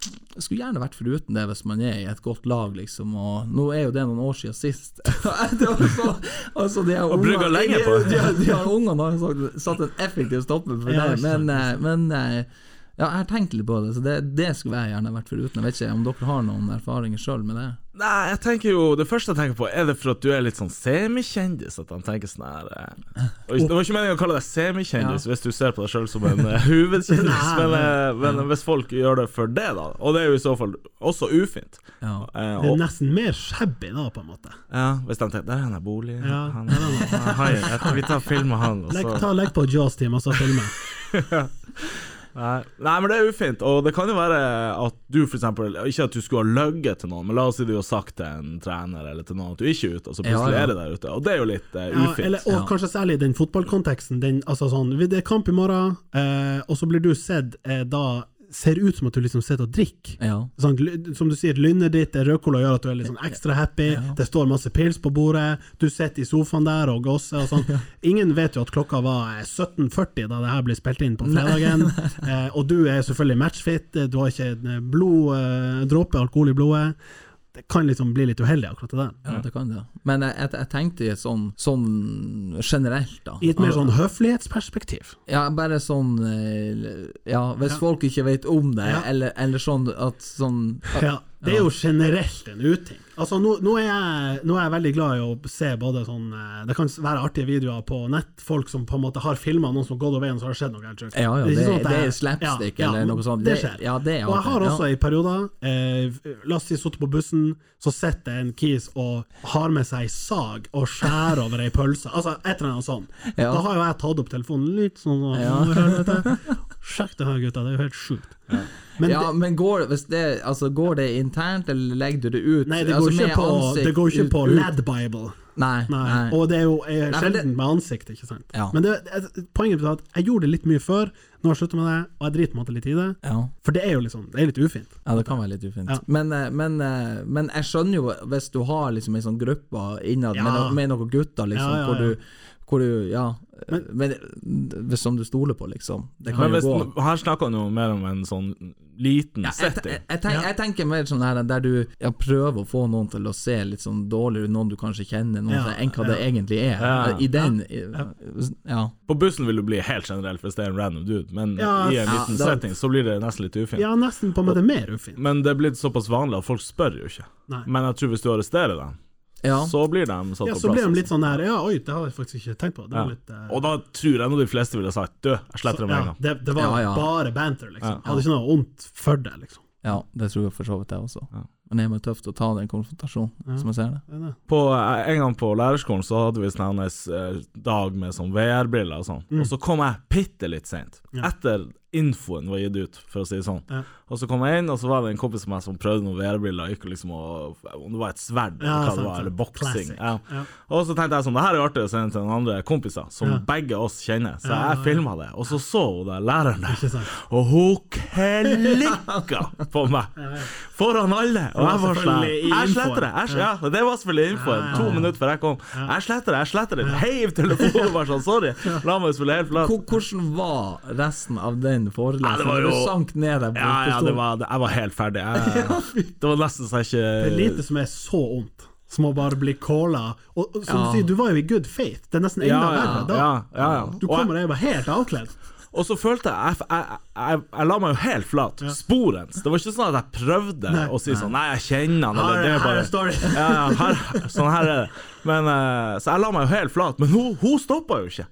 Jeg skulle gjerne vært foruten det hvis man er i et godt lag, liksom, og nå er jo det noen år siden sist. [LAUGHS] så, altså, de Og brygga lenge [LAUGHS] de- på. De, de, de har ungene har satt en effektiv stopper for Ja, det, men, eh, men eh, ja, jeg har tenkt litt på det, så det, det skulle jeg gjerne vært foruten. Jeg vet ikke om dere har noen erfaringer sjøl med det? Nei, jeg tenker jo Det første jeg tenker på, er det for at du er litt sånn semikjendis? At han tenker sånn her eh, og Det var ikke meningen å kalle deg semikjendis hvis du ser på deg sjøl som en eh, hovedkjendis, men, eh, men hvis folk gjør det for det, da Og det er jo i så fall også ufint. Ja. Eh, Det er nesten mer shabby da, på en måte. ja, hvis de tenker Der er han der bolig Ja, han, han, han, Vi tar film med han, og Legg, så ta, legg på Jaws-team og så filme. Nei, nei, men det er ufint. Og det kan jo være at du eksempel Ikke at du skulle ha løyet til noen, men la oss si du har sagt til en trener eller til noen at du ikke er ute, og så plutselig Ja, ja. er det der ute. Og det er jo litt Ja, ufint. eller, og Ja. kanskje særlig i den fotballkonteksten. Den, altså sånn, det er kamp i morgen, eh, og så blir du sett eh, da Ser ut som at du liksom sitter og drikker. Ja. Sånn, som du sier, lynnet ditt er rødcola gjør at du er litt sånn ekstra happy. Det står masse pils på bordet, du sitter i sofaen der og gosser og sånn. [LAUGHS] Ingen vet jo at klokka var eh, 17.40 da det her ble spilt inn på fredagen. [LAUGHS] Eh, og du er selvfølgelig matchfit, eh, du har ikke en eh, blod, eh, dråpe alkohol i blodet. Det kan liksom bli litt uheldig, akkurat det der. Ja, det kan det. Men jeg, jeg, jeg tenkte i et sånn, sånn generelt, da. I et mer sånn høflighetsperspektiv. Ja, bare sånn eh, Ja, hvis Ja. folk ikke vet om det, Ja. eller, eller sånn at sånn at, Ja. Det er jo generelt en uting. Altså, nå, nå, er jeg, nå er jeg veldig glad i å se både sånn eh, Det kan være artige videoer på nett, folk som på en måte har filma noen som har gått over veien, så har det skjedd noe helt sjukt. Ja, ja, det, det- sånn det er slapstick slapstick eller noe sånt. Det skjer. ja, det er og jeg har også ja. i perioder eh, La oss si sittet på bussen, så sitter en kis og har med seg sag og skjærer over ei pølse. Altså et eller annet sånt. Ja. Da har jo jeg tatt opp telefonen litt sånn og, Ja. [LAUGHS] Sjekk det her, gutta, det er jo helt sjukt. Men ja, det, men går, det, altså, går det internt, eller legger du det ut? nei, det altså, går ikke med på, ansikt det går ikke ut- på Lad-Bible. Nei, Nei. nei. Og det er jo er sjelden med ansikt, ikke sant. Ja. Men poenget er at jeg gjorde det litt mye før, nå har jeg slutta med det, og jeg driter måte litt i det. Ja. For det er jo liksom, det er litt ufint. Ja, det kan være litt ufint. Ja. Men, eh, men, eh, men jeg skjønner jo, hvis du har liksom en sånn gruppe innad Ja. med, med noen gutter, liksom, Ja, ja, Hvor, du, hvor du Ja. Men- Men, hvis, som du stoler på, liksom. Det kan jo hvis, gå. her snakker han jo mer om en sånn liten Ja, jeg, setting. jeg, jeg, tenk, jeg tenker mer sånn her der du ja, prøver å få noen til å se litt sånn dårligere ut, noen du kanskje kjenner, noen Ja, som- enn hva ja. det egentlig er. Ja. I den i, Ja. På bussen vil du bli helt generelt hvis det er en random dude, men Ja, i en liten da- setting så blir det nesten litt ufint. Ja, nesten på en måte mer ufint. Men det er blitt såpass vanlig at folk spør jo ikke. Nei. Men jeg tror hvis du arresterer dem, ja. så blir de satt Ja, på så blir de litt altså. sånn der Ja, oi, det har jeg faktisk ikke tenkt på. Det Ja. litt uh... Og da tror jeg nå de fleste ville sagt Du, jeg sletter det med en gang. det, det var Ja, ja. bare banter, liksom. Ja. Jeg hadde ikke noe vondt for det, liksom. ja, det tror jeg for så vidt, jeg også. Ja. Men det er jo tøft å ta den konfrontasjonen, som jeg ser det. Det det. På, eh, en gang på lærerskolen så hadde vi sånn hennes eh, dag med sånn VR-briller og sånn. Og så kom jeg bitte litt seint. Mm. Ja. Etter infoen var gitt ut, for å si det sånn. Ja. Og så kom jeg inn, og så var det en kompis av meg som prøvde noen VR-briller. Og liksom Om det var et sverd, Ja, eller hva sant, det var, eller boksing. Ja. Ja. Og så tenkte jeg sånn, det her er artig å sende til noen andre kompiser, som Ja. begge oss kjenner. Så Ja, jeg ja, filma det, og så så hun der læreren der. Og hun klikka på meg foran alle. Og jeg var sånn Jeg sletter det! Jeg, ja, det var selvfølgelig infoen. To minutter før jeg kom. Jeg sletter det, jeg sletter det. Heiv telefonen bare sånn, sorry. La meg spille helt flat. Hvordan var resten av den Ja, forelesningen? Ja, var du sank ned der Ja, ja, det var, det, jeg var helt ferdig. Jeg, [LAUGHS] det var nesten så jeg Det er lite som er så vondt, som å bare bli calla. Og, og som Ja. du sier, du var jo i good faith. Det er nesten enda ja, verre da. ja, ja, ja. Du kommer og er bare helt avkledd. Og så følte jeg Jeg, jeg, jeg, jeg la meg jo helt flat. Sporens. Det var ikke sånn at jeg prøvde Nei. å si sånn Nei, jeg kjenner han, Her, eller det er bare ja, ja, her, Sånn her er det. Men, eh, så jeg la meg jo helt flat. Men hun, hun stoppa jo ikke.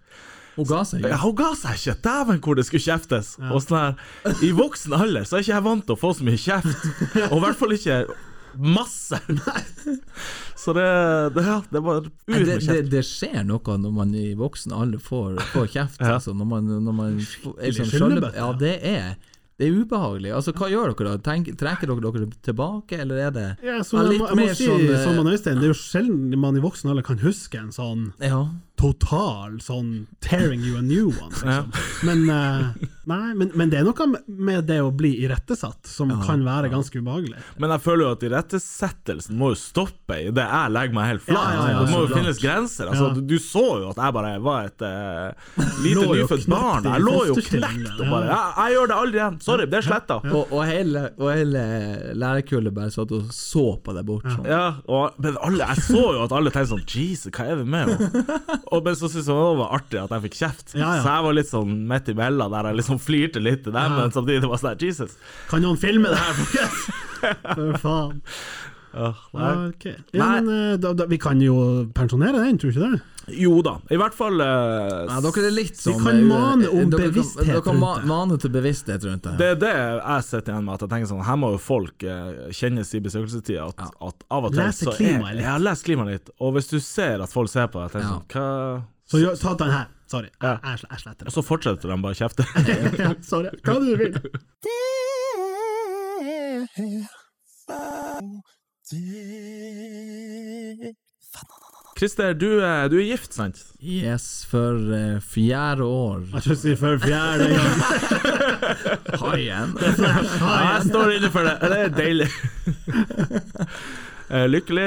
Hun ga seg. Ja, hun ga seg ikke. Dæven hvor det skulle kjeftes. Og sånn her, I voksen alder så er ikke jeg vant til å få så mye kjeft. Og i hvert fall ikke masse. [LAUGHS] Så det, det, ja, det var ur det, med det, kjeft. det skjer noe når man i voksen alder får, får kjeft. [LAUGHS] Ja. altså, når man, når man er sånn skjønne- Ja, det er det er ubehagelig. Altså, Hva gjør dere da? Tenk, trekker dere dere tilbake, eller er det Ja, så Ja, jeg, må, jeg må mer si, sånn, eh, som Øystein, det er jo sjelden man i voksen alder kan huske en sånn Ja. Total sånn tearing you a new one. [LAUGHS] Ja. Liksom. Men, eh, nei, men, men det er noe med det å bli irettesatt som kan være ganske ubehagelig. Men jeg føler jo at irettesettelsen må jo stoppe i det jeg legger meg helt flat. Ja, ja, ja, det må jo finnes grenser. Altså, Ja. du, du så jo at jeg bare var et uh, lite nyfødt barn. Jeg lå jo knekt og bare ja. ja, 'Jeg gjør det aldri igjen. Sorry, det er sletta'. Og, og, hele, og hele lærerkullet bare satt og så på deg bort. Sånn. Ja, og, men alle, jeg så jo at alle tenkte sånn Jesus, hva er det med henne? [LAUGHS] Og men så syntes jeg det var artig at jeg fikk kjeft. Ja, ja. Så jeg var litt sånn midt imellom der jeg liksom flirte litt til dem, men samtidig det var sånn Jesus. Kan noen filme det her, folkens? [LAUGHS] For faen. Åh, nei. Okay. Ja, Nei. men eh, da, da, vi kan jo pensjonere den, tror du ikke det? Jo da, i hvert fall eh, Ja, dere er litt sånn kan eh, mane om dere bevissthet Dere kan rundt det. mane til bevissthet rundt det. Det er det jeg sitter igjen med, at jeg tenker sånn Her må jo folk eh, kjennes i besøkelsestida At, at av og til Lese så klimaet er, litt. Ja, les klimaet litt. Og hvis du ser at folk ser på deg, tenker Ja. sånn Hva Så gjør- ta den her. Sorry, Ja. jeg, jeg, jeg sletter Og så fortsetter de bare å kjefte. det. [LAUGHS] Ja, Sorry. Hva du vil. Christer, du, er- du er gift, sant? Yes, for uh, fjerde år. Jeg jeg sier for fjerde gang. [LAUGHS] Haien. Ja, jeg står inne for det. Det er deilig. uh, [LAUGHS] Lykkelig?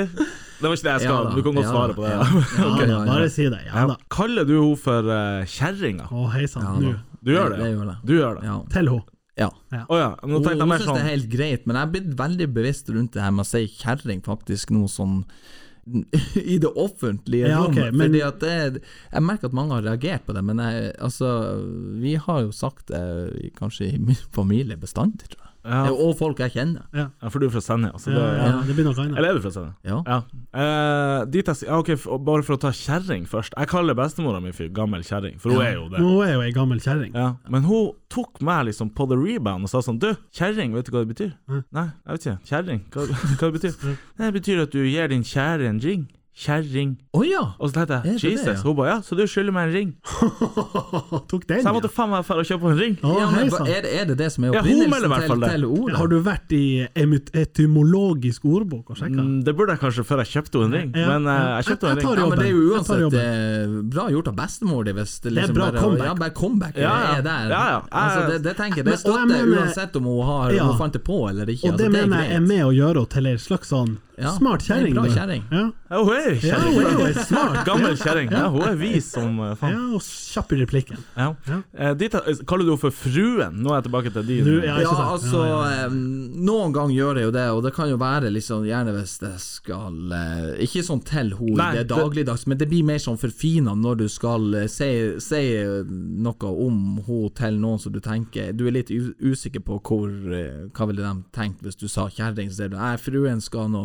Det var ikke det jeg skal. Ja du kan godt ja svare på det. ja. okay. Bare si det. Ja da. Kaller du henne for uh, kjerringa? Å, hei sann. Ja, Nå. Du gjør det? Det gjør det. Du gjør det? Ja. Til henne. ja. Å ja. Hun, hun syns sånn... det er sånn helt greit, men jeg er blitt veldig bevisst rundt det her med å si kjerring faktisk nå sånn [LAUGHS] i det offentlige Ja, okay, rommet. men- det, Jeg merker at mange har reagert på det, men jeg, altså, vi har jo sagt det kanskje i min familie bestandig, tror jeg. Ja. Og folk jeg kjenner. Ja, Ja, for du er fra Senja. Så ja, det, ja, ja. det blir noe annet. Eller er du fra Senja? Ja. Ja. Eh, dit jeg, ja, ok, Bare for å ta kjerring først. Jeg kaller bestemora mi for gammel kjerring, for hun er jo det. Hun er jo ei gammel kjerring. Ja, Men hun tok meg liksom på the rebound og sa sånn Du, kjerring, vet du hva det betyr? Nei, jeg vet ikke. Kjerring, hva, hva det betyr? Det betyr at du gir din kjære en ring. Kjerring. Oh, ja! Og så tenkte jeg Jesus. det, ja? Hun ba, ja, så du skylder meg en ring. [LAUGHS] Tok den, Så jeg måtte faen meg dra og kjøpe en ring. Oh, ja men, er, det- er det det som er Ja, opprinnelsen ja, til, til ordet? Har du vært i etymologisk ordbok og sjekka? Mm, det burde jeg kanskje før jeg kjøpte henne en ring, Ja, men ja. jeg kjøpte henne en ring. Ja, men det er jo uansett eh, bra gjort av bestemor di hvis det Det er liksom bra bare, comeback. Ja, bare comeback Ja, ja. er der. Ja, ja. Altså, det, det tenker jeg, det støtter uansett om hun har Ja. Hun fant det på eller ikke. Og det altså, mener jeg er med å gjøre henne til en slags sånn Ja, smart er kjerring. bra kjerring. Ja. Ja, hun er jo ja, hun er [LAUGHS] smart Gammel kjerring. Ja, hun er vis som faen. Ja, og kjapp i replikken. Ja. Ja. Eh, dit, kaller du henne for fruen? Nå er jeg tilbake til din. Du, ja, Ja, ikke sant? altså Ja, ja, eh, Noen ganger gjør jeg jo det, og det kan jo være sånn gjerne hvis det skal eh, Ikke sånn til henne i det dagligdags, men det blir mer sånn forfina når du skal eh, si, si eh, noe om henne til noen som du tenker Du er litt usikker på hvor eh, Hva ville de tenkt hvis du sa kjerring, så sier du nei, fruen skal nå,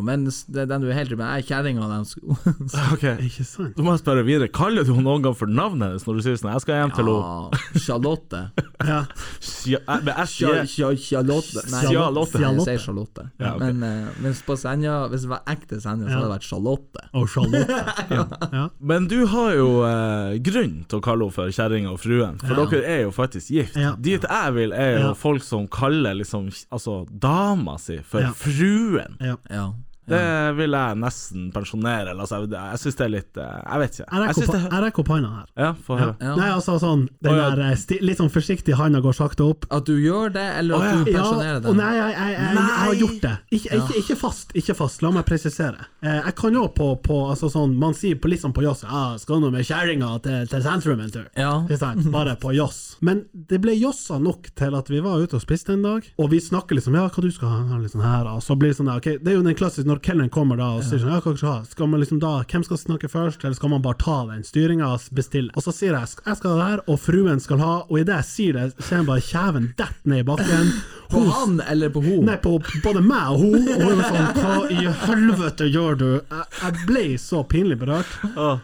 det er den du er helt med, er kjerringa deres. [LAUGHS] okay. Ikke sant? Da må jeg spørre videre. Kaller du henne noen gang for navnet hennes når du sier sånn Jeg skal hjem til henne Ja, Charlotte. [LAUGHS] Ja. Sja- eh, Med S, Sja- J Sja- Charlotte. Nei, Charlotte. Jeg sier Charlotte. Ja, ok. Men eh, mens på Senja, hvis det var ekte Senja, så hadde det vært Charlotte. Og Charlotte. [LAUGHS] Ja. Ja. Men du har jo eh, grunn til å kalle henne for kjerringa og fruen, for Ja. dere er jo faktisk gift. Ja. Dit jeg vil, er jo Ja. folk som kaller liksom Altså dama si for Ja. fruen. Ja. Ja. Det vil jeg nesten pensjonere. Altså, jeg jeg syns det er litt eh, Jeg vet ikke. Jeg Jeg rekker opp- det jeg rekker opp handa her. Ja, få Ja. høre. Ja. Nei, altså sånn Den oh, ja. der eh, sti, litt sånn forsiktig handa går sakte opp. At du gjør det, eller Å, at du pensjonerer deg? nei, jeg, jeg, jeg, jeg har gjort det. Ikke, ikke, ikke fast, ikke fast, la meg presisere. Eh, jeg kan jo på, på altså sånn, Man sier på litt sånn på joss ah, 'Skal nå med kjerringa til, til sentrum en tur'. Ja. Bare på joss. Men det ble jossa nok til at vi var ute og spiste en dag, og vi snakker liksom 'Ja, hva du skal ha?' ha litt sånn her, og så blir det sånn der, okay, Det er jo den klassiske når kelneren kommer da og sier sånn 'Ja, hva skal ha?' Skal man liksom da, Hvem skal snakke først, eller skal man bare ta den styringa og bestille? Og så sier jeg 'Jeg skal ha det her', og fruen skal ha, og idet jeg sier det, ser jeg bare kjeven dette ned i bakken. På han eller på hun? Nei, på både meg og hun. Og hun var sånn Hva i helvete gjør du? Jeg, jeg ble så pinlig berørt.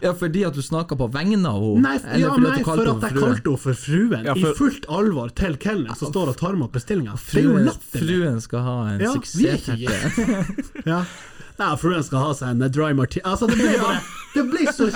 Ja, fordi at du snakka på vegne av henne? Nei, Eller ja, fordi nei du for at jeg kalte henne for fruen, Ja, for- i fullt alvor, til kelneren som står og tar imot bestillinga. Det er jo Fruen, latterlig. fruen skal ha en Ja, ikke suksesskake. [LAUGHS] Ja. for fruen skal ha seg en dry martini Altså, det ble bare Det ble så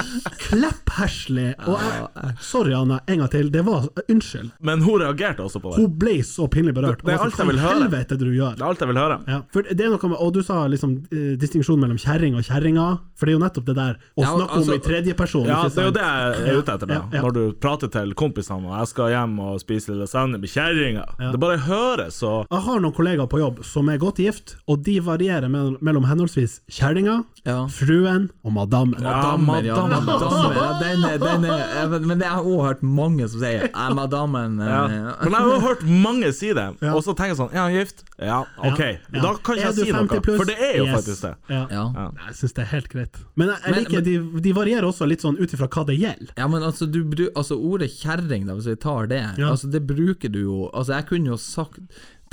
kleppherselig. Og jeg Sorry, Anna, en gang til. Det var Unnskyld. Men hun reagerte også på det. Hun ble så pinlig berørt. Det er alt jeg vil høre. helvete du gjør? Det er alt jeg vil høre. Ja, for det er noe med, Og du sa liksom eh, distinksjonen mellom kjerring og kjerringa, for det er jo nettopp det der å Ja, snakke altså- om i tredjeperson. Ja, det er jo det jeg er ute etter. Da. Ja, ja. Når du prater til kompisene og 'jeg skal hjem og spise lasagne med kjerringa'. Ja. Det bare høres så Jeg har noen kollegaer på jobb som er godt gift, og de varierer mellom, mellom henholdsvis kjerringa, Ja. fruen og madammen. Ja, Madammer, ja. madammer, ja [LAUGHS] den er, den er, men men det har jeg òg hørt mange som sier. Ja, madammen ja. eh, Men jeg har jo hørt mange si det, Ja. og så tenker jeg sånn Er han gift? Ja, OK. Ja. Da kan ikke jeg si noe, plus? for det er jo Yes. faktisk det. Ja. Ja. Ja. Jeg syns det er helt greit. Men jeg, jeg Men- liker, de, de varierer også litt sånn ut ifra hva det gjelder. Ja, men altså, du, altså ordet kjerring, da, hvis vi tar det, Ja. altså det bruker du jo Altså, jeg kunne jo sagt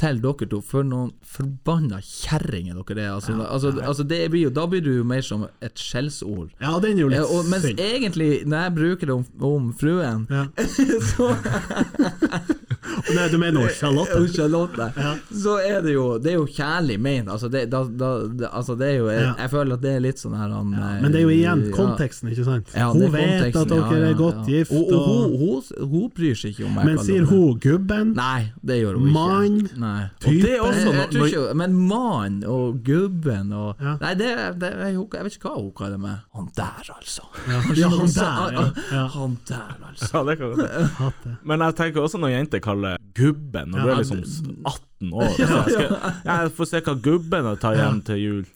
til dere to, for noen forbanna kjerringer dere er. Altså, altså, altså det blir jo, da blir du jo mer som et skjellsord. Ja, den er jo litt Ja, og, mens egentlig, når jeg bruker det om, om fruen Ja. [LAUGHS] så, Nei, du mener Charlotte? Charlotte, Ja. så er det jo Det er jo kjærlig ment. Altså, det, da, da, det, altså, det er jo jeg, jeg føler at det er litt sånn her han, ja, Men det er jo igjen konteksten, ikke sant? Ja, hun vet at dere er godt ja. gift, Og, og, og, hun, hun, hun bryr seg ikke om meg. men sier hun gubben? Nei, det gjør hun ikke. Mann? Nei. Og det er Type? også Jeg, jeg ikke, men mann og gubben og Ja. Nei, det, det jeg, jeg vet ikke hva hun kaller meg. Han der, altså. Ja, [LAUGHS] han der, ja. [LAUGHS] ja. Han der, altså. ja, det kan godt være. Men jeg tenker også når jenter kaller gubben når du er liksom 18 [LAUGHS] år. Så jeg, skal, jeg får se hva gubben tar hjem til jul. [LAUGHS]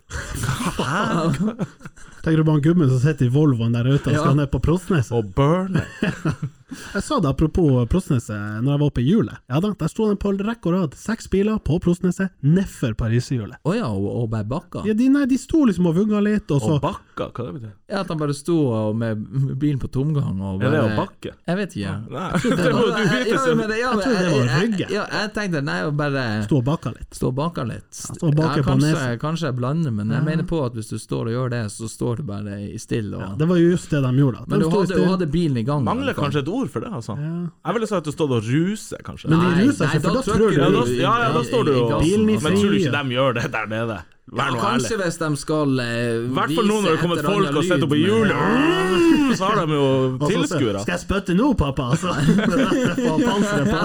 Tenker du på han gubben som sitter i Volvoen der ute og Ja. skal ned på Prosneset? Og burner. [LAUGHS] Jeg sa det apropos Prosneset når jeg var oppe i hjulet. Ja da, der sto den på rekke og rad seks biler på Prosneset nedfor pariserhjulet. Å ja, og, og bare bakka? Ja, de, nei, de sto liksom og vugga litt, og så Og bakka, hva det betyr Ja, At han bare sto og med bilen på tomgang og Er det å bakke? Jeg vet ikke. Nei, [LAUGHS] det må du vite. Ja, Sim. men det- ja, Jeg tror det var rygge. Ja, jeg tenkte nei, å bare Stå og bakka litt. stå og bake litt. stå og bake ja, på nesen. kanskje jeg blander, men jeg mener på at hvis du står og gjør det, så står du bare i stille. Og, Ja, det var jo just det de gjorde. da. men du hadde, du hadde bilen i gang. Mangler kanskje et ord for det, altså. Ja. Jeg ville sagt at du stod og ruser, kanskje. Men de ruser ikke, for da trykker tror du ja, da, ja, ja, da står du jo og. Bilen i Men tror du ikke de gjør det der nede? Vær nå ærlig. Kanskje hvis de skal eh, I hvert fall nå når det kommer folk og sitter oppe i hjulet, mm, så har de jo tilskuere. Skal jeg spytte nå, pappa? Altså. [LAUGHS]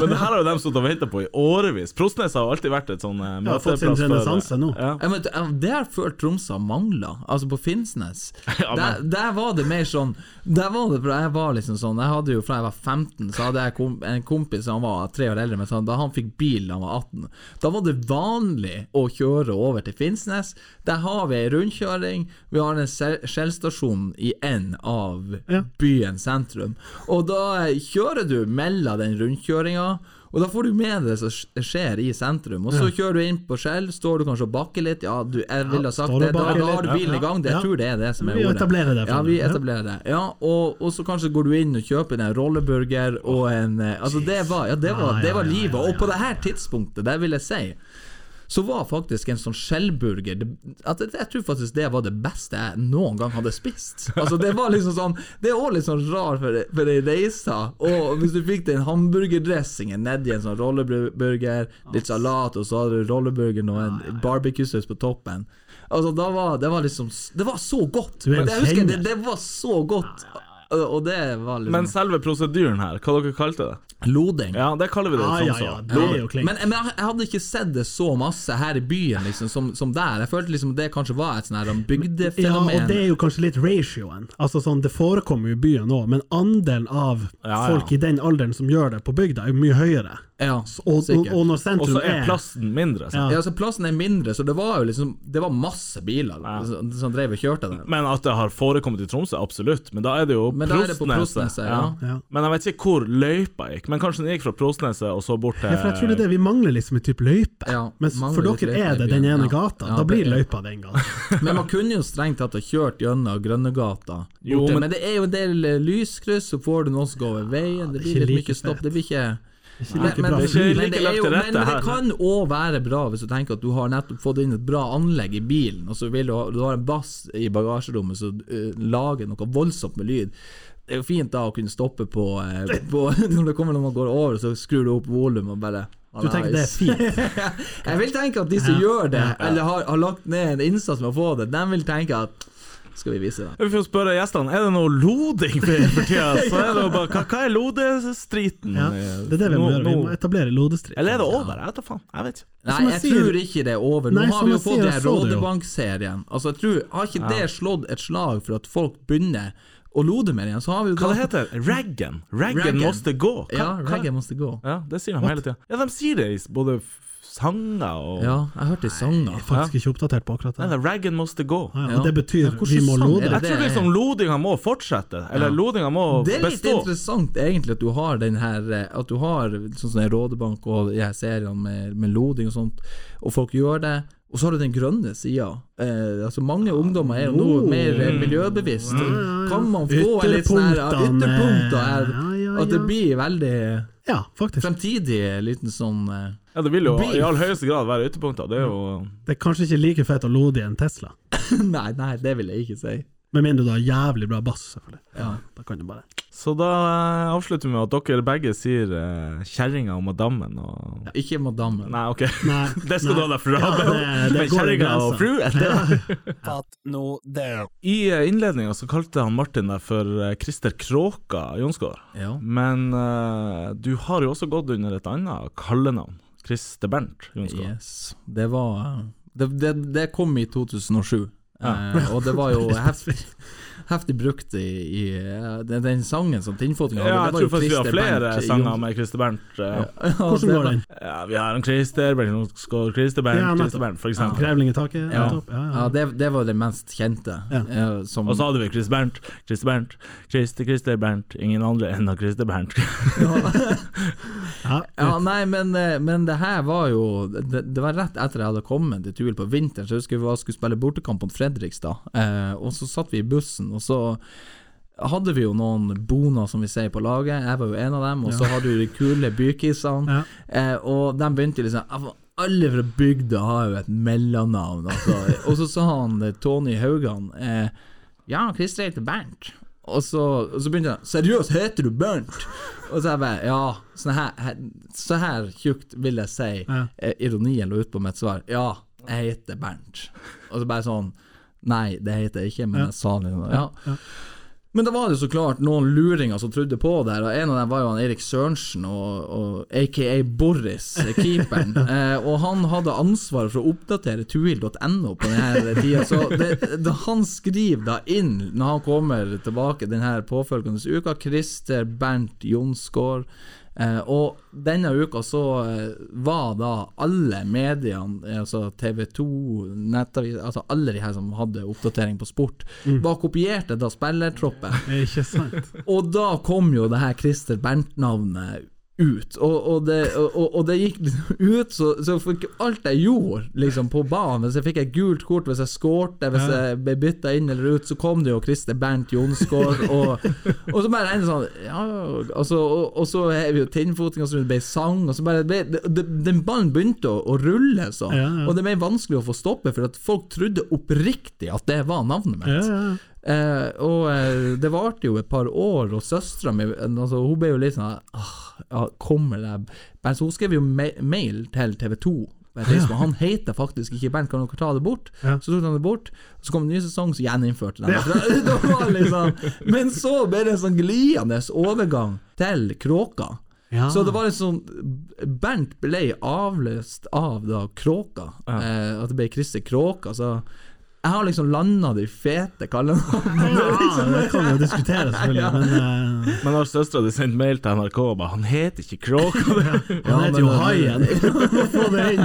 Men det her har jo de stått og venta på i årevis. Prostnes har alltid vært et sånn eh, Ja, fått sin renessanse nå. Ja. Ja, men det- har følt Tromsø mangla, altså på Finnsnes. [LAUGHS] Ja, der, der var det mer sånn Der var det, jeg var liksom sånn Jeg hadde jo Fra jeg var 15, så hadde jeg kom, en kompis som var tre år eldre, men sånn, da han fikk bil da han var 18, da var det vanlig å kjøre over til Finnsnes. Der har vi ei rundkjøring. Vi har en skjellstasjon i en av Ja. byens sentrum. Og da kjører du mellom den rundkjøringa. Og da får du med det som skjer i sentrum. Og så kjører du inn på Skjell, står du kanskje og bakker litt. Ja, du, jeg ville ha sagt det. Da, da har du bilen i gang. Det, jeg tror det er det som er Vi ordet. etablerer det Ja, vi etablerer det. Ja, og, og så kanskje går du inn og kjøper en rolleburger og en eh, Altså, det var, ja, det var, Ja, det var livet. ja, ja. Og på det her tidspunktet, det vil jeg si så var faktisk en sånn skjellburger det, at jeg, jeg tror faktisk det var det beste jeg noen gang hadde spist. Altså Det var liksom sånn Det er òg litt sånn rar for, for ei reise. Og hvis du fikk den hamburgerdressingen nedi en sånn rolleburger, litt salat, og så hadde du rolleburgeren og en barbecuesaus på toppen Altså da var Det var liksom Det var så godt! Det, jeg husker, det, det var så godt! Og det var liksom Men selve prosedyren her, hva dere kalte det? Loding. Ja, det kaller vi det Ja, sånn ja, ja, det er jo. Men, men jeg, hadde ikke sett det så masse her i byen liksom, som, som der. Jeg følte liksom det kanskje var et sånn her Ja, og det er jo kanskje litt ratioen. Altså sånn, Det forekommer jo i byen òg, men andelen av Ja, ja. folk i den alderen som gjør det på bygda, er jo mye høyere. ja, Og, og, når og når Og så er plassen mindre. Så. ja, så Plassen er mindre, så det var jo liksom Det var masse biler som, som drev og kjørte der. Men at det har forekommet i Tromsø, absolutt. Men da er det jo Men er Prostneset. Ja. Ja. Men jeg vet ikke hvor løypa gikk. Men kanskje den gikk fra Prostneset og så bort til Ja, for jeg tror det er det, vi mangler liksom en type løype. Ja, Mens for dere løype er det den ene Ja. gata. Ja, da blir løypa den gata. [LAUGHS] Men man kunne jo strengt tatt ha kjørt gjennom Grønnegata. Jo, men- men, det er jo en del eh, lyskryss, så får du noen som går over veien. Det blir litt mye stopp. Det blir ikke Men, men. Det men det jo, men, det kan òg være bra hvis du tenker at du har nettopp fått inn et bra anlegg i bilen, og så vil du ha, du har en bass i bagasjerommet som uh, lager noe voldsomt med lyd. Det er jo fint da å kunne stoppe på, eh, på [LAUGHS] Når det kommer når man går over, så skrur du opp volum og bare Du tenker det er fint? [LAUGHS] Jeg vil tenke at de som gjør det, eller har, har lagt ned en innsats med å få det, de vil tenke at Skal vi vise det? Vi får spørre gjestene Er det noe loding for, tida. [LAUGHS] Så er det bare, hva, hva er lodestriten? Ja, det er det vi må gjøre. Vi må etablere lodestrid. Eller er det over? Jeg vet da faen. Jeg vet ikke. Nei, jeg jeg sier- tror ikke det er over. Nå Nei, har vi jo fått den. Rådebank-serien. Altså, jeg tror, Har ikke det slått et slag for at folk begynner å Lodemer igjen? Så har vi jo Hva det heter Raggen. Raggen Raggen. måste gå. Hva, Ja, Raggen måste gå. Ja, det sier de hele tida. Ja, de sier det i både sanger og Ja, jeg hørte i sanger. Jeg er faktisk ikke oppdatert på akkurat Nei, det. det er Raggen måste gå. Ja, Ja. og det betyr Ja, vi må lode. Jeg tror liksom lodinga må fortsette. Eller Ja. lodinga må Det er litt bestå. interessant egentlig at du har den her eh, At du har sånn som en Rådebank og de her seriene med, med loding og sånt, og folk gjør det. Og så har du den grønne sida. Eh, altså Mange ungdommer er jo nå Oh. mer eh, miljøbevisst. Kan man få litt sånn her. Ytterpunkter er Ja, ja, At det blir veldig Ja, faktisk. fremtidig liten sånn eh, Ja, det vil jo Beef. i all høyeste grad være ytterpunkter. Det er jo Det er kanskje ikke like fett å lode i en Tesla. [LAUGHS] Nei, nei, det vil jeg ikke si. Med mindre du har jævlig bra bass, selvfølgelig. Ja. Da kan du bare Så da eh, avslutter vi med at dere begge sier uh, kjerringa og madammen og Ikke madammen. Nei, ok. [LAUGHS] Nei, [LAUGHS] Det skal nei. du ha deg for. Ja, det- det Men kjerringa og [LAUGHS] nå det. I eh, innledninga så kalte han Martin deg for Christer Kråka Jonsgaard. Ja. Men uh, du har jo også gått under et annet kallenavn. Christer Bernt Jonsgaard. Yes. Det var det, det, det kom i 2007. Eh, og det var jo [LAUGHS] heftig heftig brukt i, i eh, den, den sangen som Tinnfotinga Ja, jeg det var jo tror faktisk vi har flere Bernt sanger med Christer Bernt. eh. Ja, [LAUGHS] Hvordan går den? Ja, vi har en Christer Bernt, Christer Bernt, Ja. Christer Bernt, for eksempel. Grevling i taket? Ja. Ja, ja ja. det, det var det mest kjente. Ja. eh, som, Og så hadde vi Christer Bernt, Christer Bernt, Christer Christer Bernt, ingen andre enn Christer Bernt. [LAUGHS] [LAUGHS] Ja. Ja, nei, men, eh, men det her var jo det, det var rett etter jeg hadde kommet til Tuil på vinteren. Så jeg husker vi skulle spille bortekamp mot Fredrikstad. Eh, og så satt vi i bussen, og så hadde vi jo noen boner, som vi sier på laget. Jeg var jo en av dem. Og så hadde du de kule bykissene. Ja. Eh, og de begynte liksom «Ah, Alle fra bygda har jo et mellomnavn. Altså. og så sa han eh, Tony Haugan eh, Ja, Christer heter Bernt. Og så, og så begynte han Seriøst, heter du Bernt? Og så jeg bare Ja, sånn her, her, så her tjukt vil jeg si Ja. eh, ironien lå ut på mitt svar. Ja, jeg heter Bernt. Og så bare sånn Nei, det heter jeg ikke, men Ja. jeg sa det. Ja. Men da var det så klart noen luringer som trodde på det, og en av dem var jo han Erik Sørensen, og, og aka Boris, keeperen. [LAUGHS] eh, og han hadde ansvar for å oppdatere tuil.no på denne tida, så det, det, han skriver da inn, når han kommer tilbake denne påfølgende uka, Christer Bernt Jonsgaard Eh, og denne uka så eh, var da alle mediene, eh, altså TV 2, Nettavis, altså alle de her som hadde oppdatering på sport, var kopierte da spillertroppen. Ikke sant? [LAUGHS] Og da kom jo det her Christer Bernt-navnet ut, og, og, det, og, og det gikk ut, så, så alt jeg gjorde liksom på banen Hvis jeg fikk et gult kort, hvis jeg skårte, hvis jeg ble bytta inn eller ut, så kom det jo Christer Bernt Jonsgaard, [LAUGHS] og, så bare en sånn Ja, altså, og, så har vi jo tinnfoting, og så det ble sang, og så bare ble, det, det, Den ballen begynte å, å rulle sånn, Ja, ja. og det ble vanskelig å få stoppe, for at folk trodde oppriktig at det var navnet mitt. Ja, ja. Eh, og eh, det varte jo et par år, og søstera mi altså, Hun ble jo litt sånn ah, Kommer det Bernt så skrev jo mail til TV 2. Han heter faktisk ikke Bernt, kan dere ta det bort? Ja. Så tok han det bort, så kom en ny sesong, så gjeninnførte de [LAUGHS] det. Var det liksom, men så ble det en sånn glidende overgang til Kråka. Ja. Så det var sånn Bernt ble avløst av da Kråka. Eh, at det ble Christer Kråka. Så jeg har liksom landa de fete kallenavnene. Ja, det kan jo diskuteres, selvfølgelig, men uh... Men har søstera di sendt mail til NRK og bare 'Han heter ikke Kråka'? [LAUGHS] han heter jo Haien. [LAUGHS] Få det inn.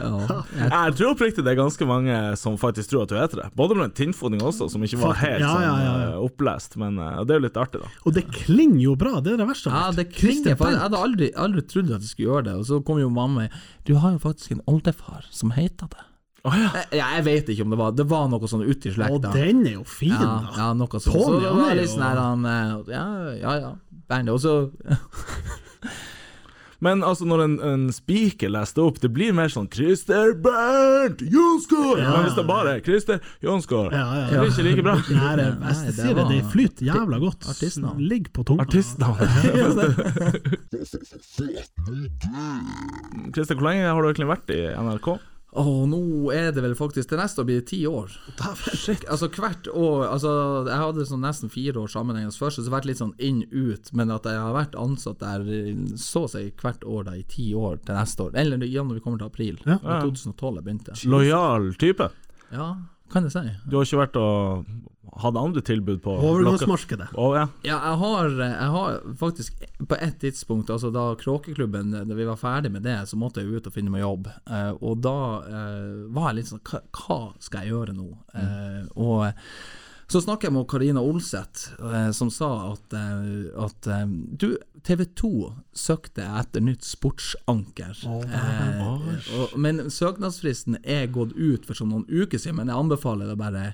Ja, jeg, Jeg tror oppriktig det er ganske mange som faktisk tror at du heter det. Både med tinnfoding også, som ikke var helt ja, sånn ja, ja, ja. eh, opplest. Men eh, det er jo litt artig, da. Og det klinger jo bra, det er det verste av ja, alt. det klinger. Jeg hadde aldri, aldri trodd at jeg skulle gjøre det. Og så kom jo mamma Du har jo faktisk en oldefar som heter det. Å ja. Jeg, jeg vet ikke om det var Det var noe sånn ute i Og slekta. den er jo fin, Ja, da. ja, noe sånt. Tony, så det han var er sånn han eh, Ja, ja, ja. Bandet også [LAUGHS] Men altså, når en, en speaker leste opp, det blir mer sånn 'Christer Bernt Jonsgaard'. Ja. Men hvis det bare er 'Christer Jonsgaard', Ja, ja. det blir ikke like bra. [LAUGHS] Nei, det, jeg det sier det, var- det flyter jævla godt. Artistnavn. Ligger på tunga. [LAUGHS] Artistnavn. Christer, hvor lenge har du egentlig vært i NRK? Å, nå er det vel faktisk Til neste år blir det ti år. Altså hvert år Altså Jeg hadde sånn nesten fire år sammenhengende først, så jeg har vært litt sånn inn-ut, men at jeg har vært ansatt der så å si hvert år da i ti år til neste år. Eller ja, når vi kommer til april. Ja. 2012 jeg begynte. Lojal type. Ja, kan jeg si. Du har ikke vært og hatt andre tilbud på Overgangsmarkedet. Oh, ja. Ja, jeg har, jeg har faktisk på et tidspunkt, altså da Kråkeklubben Da vi var ferdig med det, så måtte jeg ut og finne meg jobb. Eh, og da eh, var jeg litt sånn Hva, hva skal jeg gjøre nå? Eh, og så snakket jeg med Karina Olseth, eh, som sa at, eh, at eh, du, TV 2 søkte etter nytt sportsanker. eh, og, men søknadsfristen er gått ut for sånn noen uker siden, men jeg anbefaler deg bare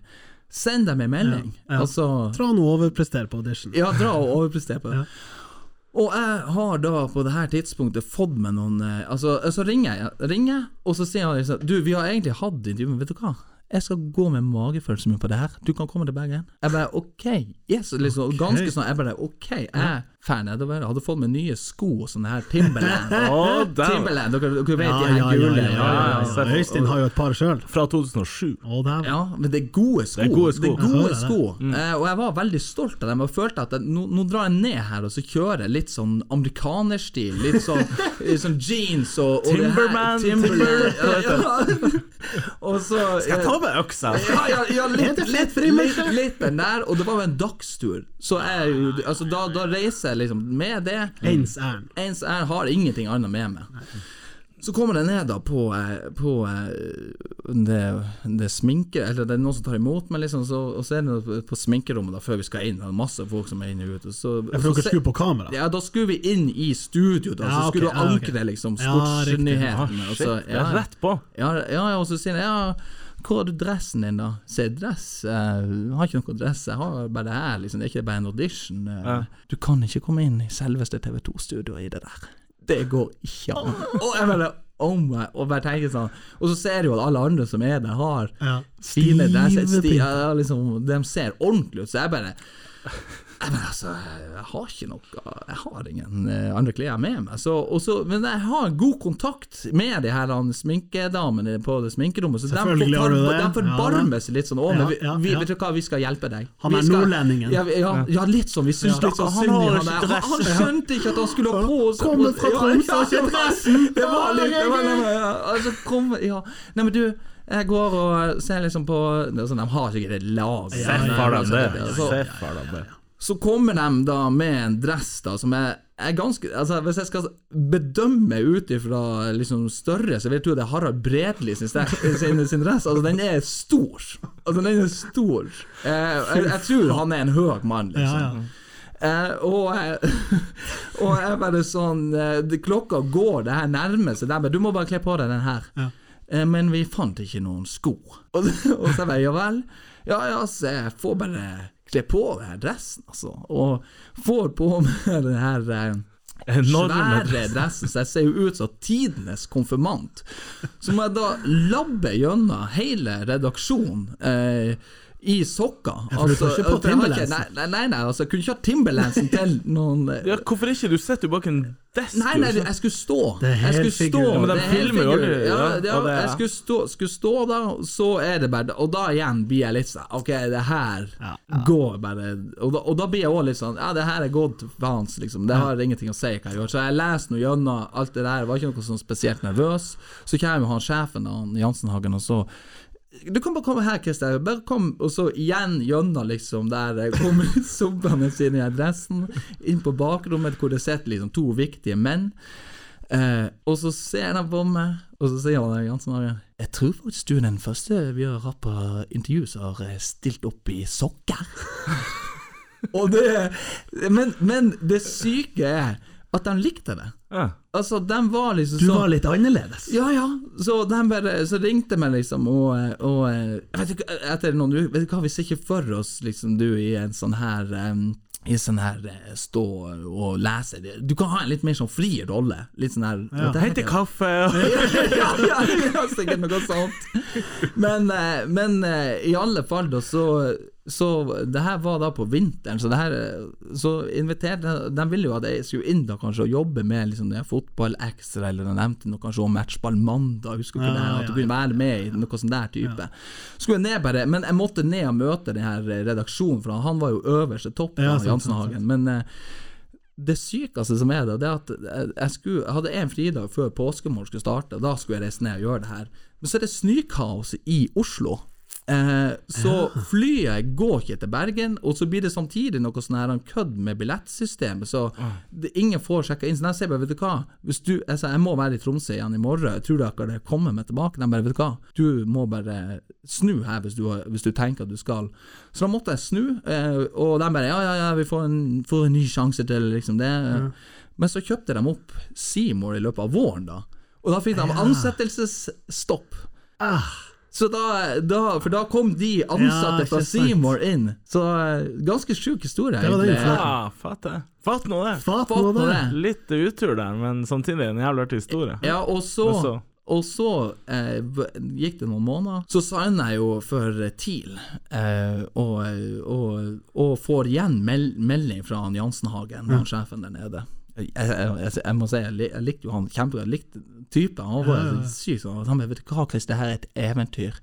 Send dem en melding. Ja. Altså dra nå overprester på audition. ja, dra og overprestere på det. Ja. Og jeg har da på det her tidspunktet fått med noen eh, Altså, så ringer jeg, ringer, og så sier han liksom Du, vi har egentlig hatt intervju, men vet du hva? Jeg skal gå med magefølelsen min på det her. Du kan komme til Bergen. Jeg bare OK. Yes, liksom, Ganske sånn. Jeg bare OK. Jeg fer nedover. Hadde fått meg nye sko, sånne her Timberland. [LAUGHS] oh. Timberland, dere, dere vet Ja, de her ja, gule. ja, ja, ja. ja. Øystein har jo et par sjøl. Fra 2007. Å, dæven. Ja, men det er gode sko. Det er gode sko. Det er gode sko. Eh, og jeg var veldig stolt av dem. Og følte at jeg, nå, nå drar jeg ned her og så kjører jeg litt sånn amerikanerstil. Litt sånn, [LAUGHS] sånn jeans og, og Timberman, Timberland. Ja, ja. og så Skal jeg ta med øksa? ja, ja, ja, litt, det litt, litt, litt den der, og det var jo en dagstur. Så jeg, altså, da, da reiser jeg liksom med det. Ens ærend. Ens ærend har ingenting annet med meg. Så kommer jeg ned da på, eh, på eh, det, det sminke Eller det er noen som tar imot meg, liksom, så, og så er det på sminkerommet da før vi skal inn. Det er masse folk som er inne og ute. Så, og dere skulle på kamera. ja, da skulle vi inn i studio, da. Ja, så skulle skulle du ankre liksom Ja, riktig. liksom sportsnyhetene. Ja, shit, det er rett på. ja, ja, ja, og så sier jeg ja, hvor du dressen din, da? Se, dress? uh, har ikke noe dress, jeg har bare det her, liksom. Det er ikke bare en audition. Uh, Ja. Du kan ikke komme inn i selveste TV2-studioet i det der. Det går ikke an. Og jeg bare Oh my, og bare tenker sånn Og så ser du at alle andre som er der, har Ja. fine dresser. Sti, ja, liksom, de ser ordentlig ut, så jeg bare bare, altså, jeg har ikke noe Jeg har ingen eh, andre klær med meg. Så, og så, men jeg har god kontakt med de her sminkedamene på det sminkerommet. Så de, Selvfølgelig har du det. de forbarmer seg litt sånn. Å, men vi, Ja, ja, vi, ja. vet du hva, vi skal hjelpe deg. Han er skal- nordlendingen. Ja, ja, ja, litt sånn. Vi syns litt sånn Han synd i har han ikke. Han, han skjønte ikke at han skulle ha på seg Kommer fra Tromsø ikke det dressen. Det var litt det var, det altså, kom, ja. Nei, men du jeg går og ser liksom på det sånn, De har sikkert et lag. Seff har de det. Så- kommer de da med en dress da som er, er ganske Altså Hvis jeg skal bedømme ut ifra liksom større, så vil jeg tro det er Harald Bredli sin, sin, sin dress. Altså Den er stor. Altså Den er stor. Eh, jeg, jeg tror han er en høy mann, liksom. ja. Eh, og, jeg- [LAUGHS] og jeg bare sånn eh, Klokka går, det her nærmer seg. Du må bare kle på deg den her. Ja. Eh, men vi fant ikke noen sko. Og, [LAUGHS] og så bare ja vel. Ja ja, så jeg får bare kle på den her dressen, altså. Og får på meg den her eh, svære dressen, så jeg ser jo ut som tidenes konfirmant. Så må jeg da labbe gjennom hele redaksjonen. Eh, i sokker. Ja, får ikke ikke- Timberlandsen. Nei, nei, nei, altså, jeg kunne ikke ha Timberlandsen til noen [LAUGHS] Ja, hvorfor ikke? Du sitter jo bak en desk. Nei, nei, jeg skulle stå. Det er jeg skulle stå. Ja, men de er filmer jo aldri, Ja, ja, ja, det jeg skulle stå, skulle stå da, så er det bare Og da igjen blir jeg litt sånn Ok, det her Ja, går bare og da, og da blir jeg òg litt sånn Ja, det her er gått vans, liksom. Det har ingenting å si hva jeg gjør. Så jeg leser nå gjennom alt det der, jeg var ikke noe sånn spesielt nervøs. Så kommer jo han sjefen, han Jansenhagen, og så du kan bare komme her, Christer. Bare kom, og så igjen gjennom, liksom, der kommer sobbende inn i adressen, inn på bakrommet hvor det sitter liksom to viktige menn. Eh, og så ser han på meg, og så sier han Jansen Arjen Jeg tror faktisk du er den første vi har hatt på intervju som har eh, stilt opp i sokker. [LAUGHS] og det men, men det syke er at de likte det. Ja. Altså, de var liksom Du sånn var litt annerledes. ja, ja. Så de bare Så ringte meg liksom, og, og vet du, Etter noen uker Vet du hva, vi ser ikke for oss liksom du i en sånn her um, i sånn her eh, stå og lese Du kan ha en litt mer sånn fri rolle. Litt sånn her Ja. Hente kaffe og [LAUGHS] ja, ja, ja, sikkert noe sånt. Men, eh, men eh, i alle fall, da, så så det her var da på vinteren, så det her Så inviterte De ville jo at jeg skulle inn da kanskje og jobbe med liksom det her fotball ekstra, eller de nevnte noe kanskje om matchball mandag, husker du Ja, det? At du kunne være med i noe sånn der type. Skulle jeg ned bare Men jeg måtte ned og møte den her redaksjonen, for han var jo øverste topp, Ja, i sant, Jansen sant, sant. Hagen. Men eh, det sykeste som er det, det er at jeg, skulle, jeg hadde en fridag før påskemorgen skulle starte, da skulle jeg reise ned og gjøre det her. Men så er det snøkaos i Oslo. Eh, så flyet går ikke til Bergen, og så blir det samtidig noe sånn her kødd med billettsystemet, så det, ingen får sjekka inn. Så jeg sier bare, vet du hva, hvis du, jeg, sa, jeg må være i Tromsø igjen i morgen, jeg tror dere det kommer meg tilbake? De bare, vet du hva, du må bare snu her hvis du, hvis du tenker at du skal. Så da måtte jeg snu, eh, og de bare, ja, ja, ja, vi får en, får en ny sjanse til liksom det. Men så kjøpte de opp Seymour i løpet av våren, da. Og da fikk de ansettelsesstopp. Ah, Så da, da, for da kom de ansatte Ja, fra. Seymour inn. Så eh, ganske sjuk historie, Det var det Ja, fatt det. Fatt nå det. Fatt nå det. det. Litt utur der, men samtidig en jævlig artig historie. Ja, og så, så- Og så eh, gikk det noen måneder. Så signer jeg jo for TIL, eh, og, og, og får igjen mel melding fra han Jansenhagen, han sjefen der nede. Jeg, jeg, jeg, må si, jeg, jeg likte jo han kjempegodt. Jeg likte typen. Han var syk sånn. Han vet du hva, Chris, det her er et eventyr.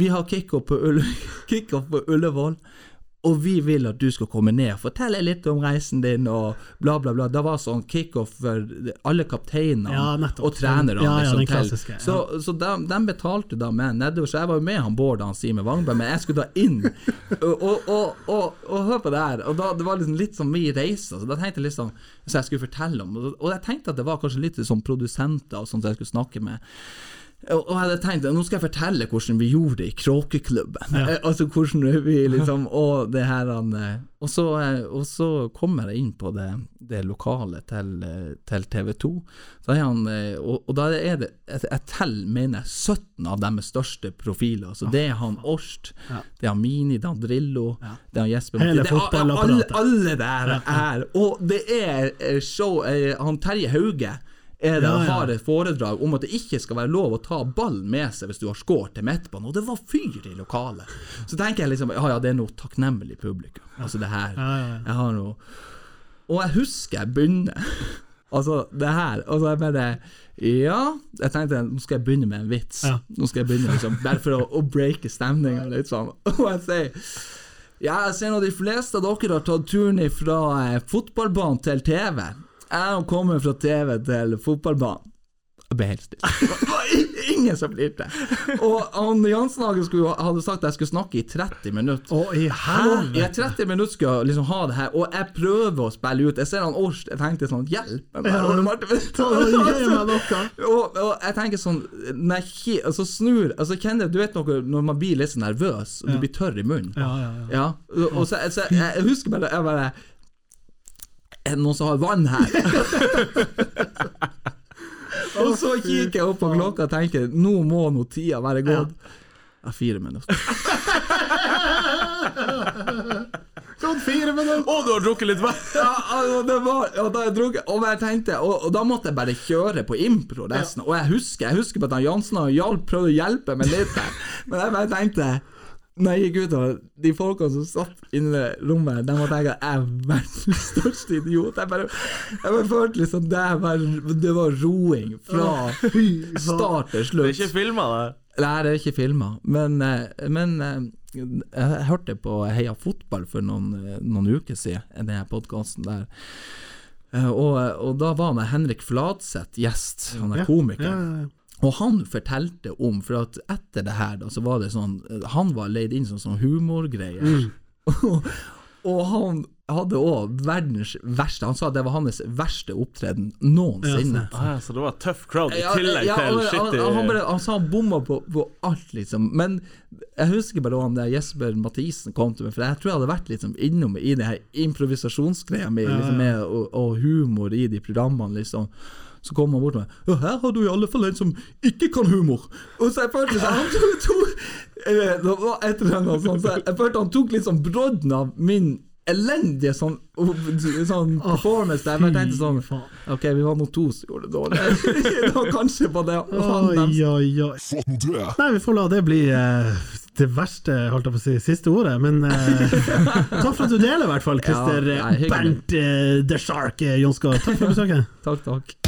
Vi har kickoff på, Ulle, [LAUGHS] kick-off på Ullevål. Og vi vil at du skal komme ned Fortell litt om reisen din, og bla, bla, bla. Det var sånn kickoff for alle kapteinene Ja, og trenerne. Ja, ja, liksom, klassiske. Så, så de, de betalte da med nedover. Så jeg var jo med han Bård og han Simen Wangberg, men jeg skulle da inn. [LAUGHS] Og, og, og, og, hør på det her. Og da, det var liksom litt sånn min reise. Så da tenkte jeg liksom Så jeg skulle fortelle om Og, og jeg tenkte at det var kanskje litt sånn produsenter og sånt jeg skulle snakke med. Og jeg hadde tenkt nå skal jeg fortelle hvordan vi gjorde det i Kråkeklubben. Ja. [LAUGHS] Altså hvordan vi liksom Og det her eh, Og så, eh, og så kommer jeg inn på det, det lokale til, eh, til TV 2. Så er han, og, og da er det Jeg, jeg teller, mener jeg, 17 av deres største profiler. Så det er han Årst, det er han Mini, det er han Drillo, det er han Jesper Hele er alle, alle der er Og det er show Han Terje Hauge er det, Ja, ja. har et foredrag om at det ikke skal være lov å ta ball med seg hvis du har skåret til midtbanen, og det var fyr i lokalet. Så tenker jeg liksom ja ja, det er noe takknemlig publikum. Altså det her. Jeg har noe Og jeg husker jeg begynner [LAUGHS] Altså det her, og så er jeg bare Ja, jeg tenkte nå skal jeg begynne med en vits. Nå skal jeg begynne liksom Bare for å, å breake stemninga litt sånn. [LAUGHS] Og jeg sier ja, jeg ser nå de fleste av dere har tatt turen fra eh, fotballbanen til TV. Jeg kommer fra TV til fotballbanen. Jeg ble helt stille. [LAUGHS] Det ingen som flirte. Og han Jansenhagen hadde sagt at jeg skulle snakke i 30 minutter. Å, i helvete! I 30 minutter skal jeg liksom ha det her, og jeg prøver å spille ut. Jeg ser han Årst, jeg tenkte sånn Hjelp meg! Ja. Og, og jeg tenker sånn Nei, jeg altså snur altså kjenner, Du vet noe når man blir litt nervøs, og du blir tørr i munnen. Ja, ja, ja. Ja, og, og så, så jeg, jeg husker bare Jeg bare Er det noen som har vann her? [LAUGHS] og så kikker jeg opp på klokka og tenker Nå må nå tida være gått. Ja, fire minutter. Gått [LAUGHS] fire minutter! Å, du har drukket litt vann! Ja, [LAUGHS] det var, og da jeg drukket, og jeg tenkte og, og da måtte jeg bare kjøre på impro resten. Og jeg husker Jeg husker på at han Jansen og Hjalp prøvde å hjelpe meg litt men jeg bare tenkte når jeg gikk ut, og de folka som satt inne i rommet, de må tenke at jeg er verdens største idiot. Jeg bare, jeg bare følte liksom det var, det var roing fra start til slutt. Det er ikke filma, det. Nei, det er ikke filma, men, eh, men eh, jeg hørte på Heia fotball for noen, eh, noen uker siden, den podkasten der. Og, og da var Henrik Fladseth gjest, han er Ja, ja, ja. Og han fortalte om, for at etter det her, da, så var det sånn Han var leid inn som sånn humorgreier. og, og han hadde òg verdens verste Han sa det var hans verste opptreden noensinne. Ah, ja, så det var tøff crowd i tillegg ja, til han, shitty han, han, han sa han bomma på, på alt, liksom. Men jeg husker bare han der Jesper Mathisen kom til meg, for jeg tror jeg hadde vært liksom innom i det her improvisasjonsgreia mi, liksom, med og, og humor i de programmene, liksom. Så kommer han bort til meg Ja, her har du i alle fall en som ikke kan humor. Og så jeg følte liksom Han tok, tok eh, Det var et eller annet sånt, så jeg, følte han tok liksom brodden av min elendige sånn, sånn performance der. Jeg bare tenkte sånn faen. Ok, vi var nå to som gjorde det dårlig. [LAUGHS] det var kanskje på det. han Oi, dem- oi, oi. Nei, vi får la det bli eh, det verste, holdt jeg på å si, siste ordet. Men eh, takk for at du deler, i hvert fall, Christer Ja, nei. Bernt eh, The Shark eh, Takk for besøket. Takk, takk.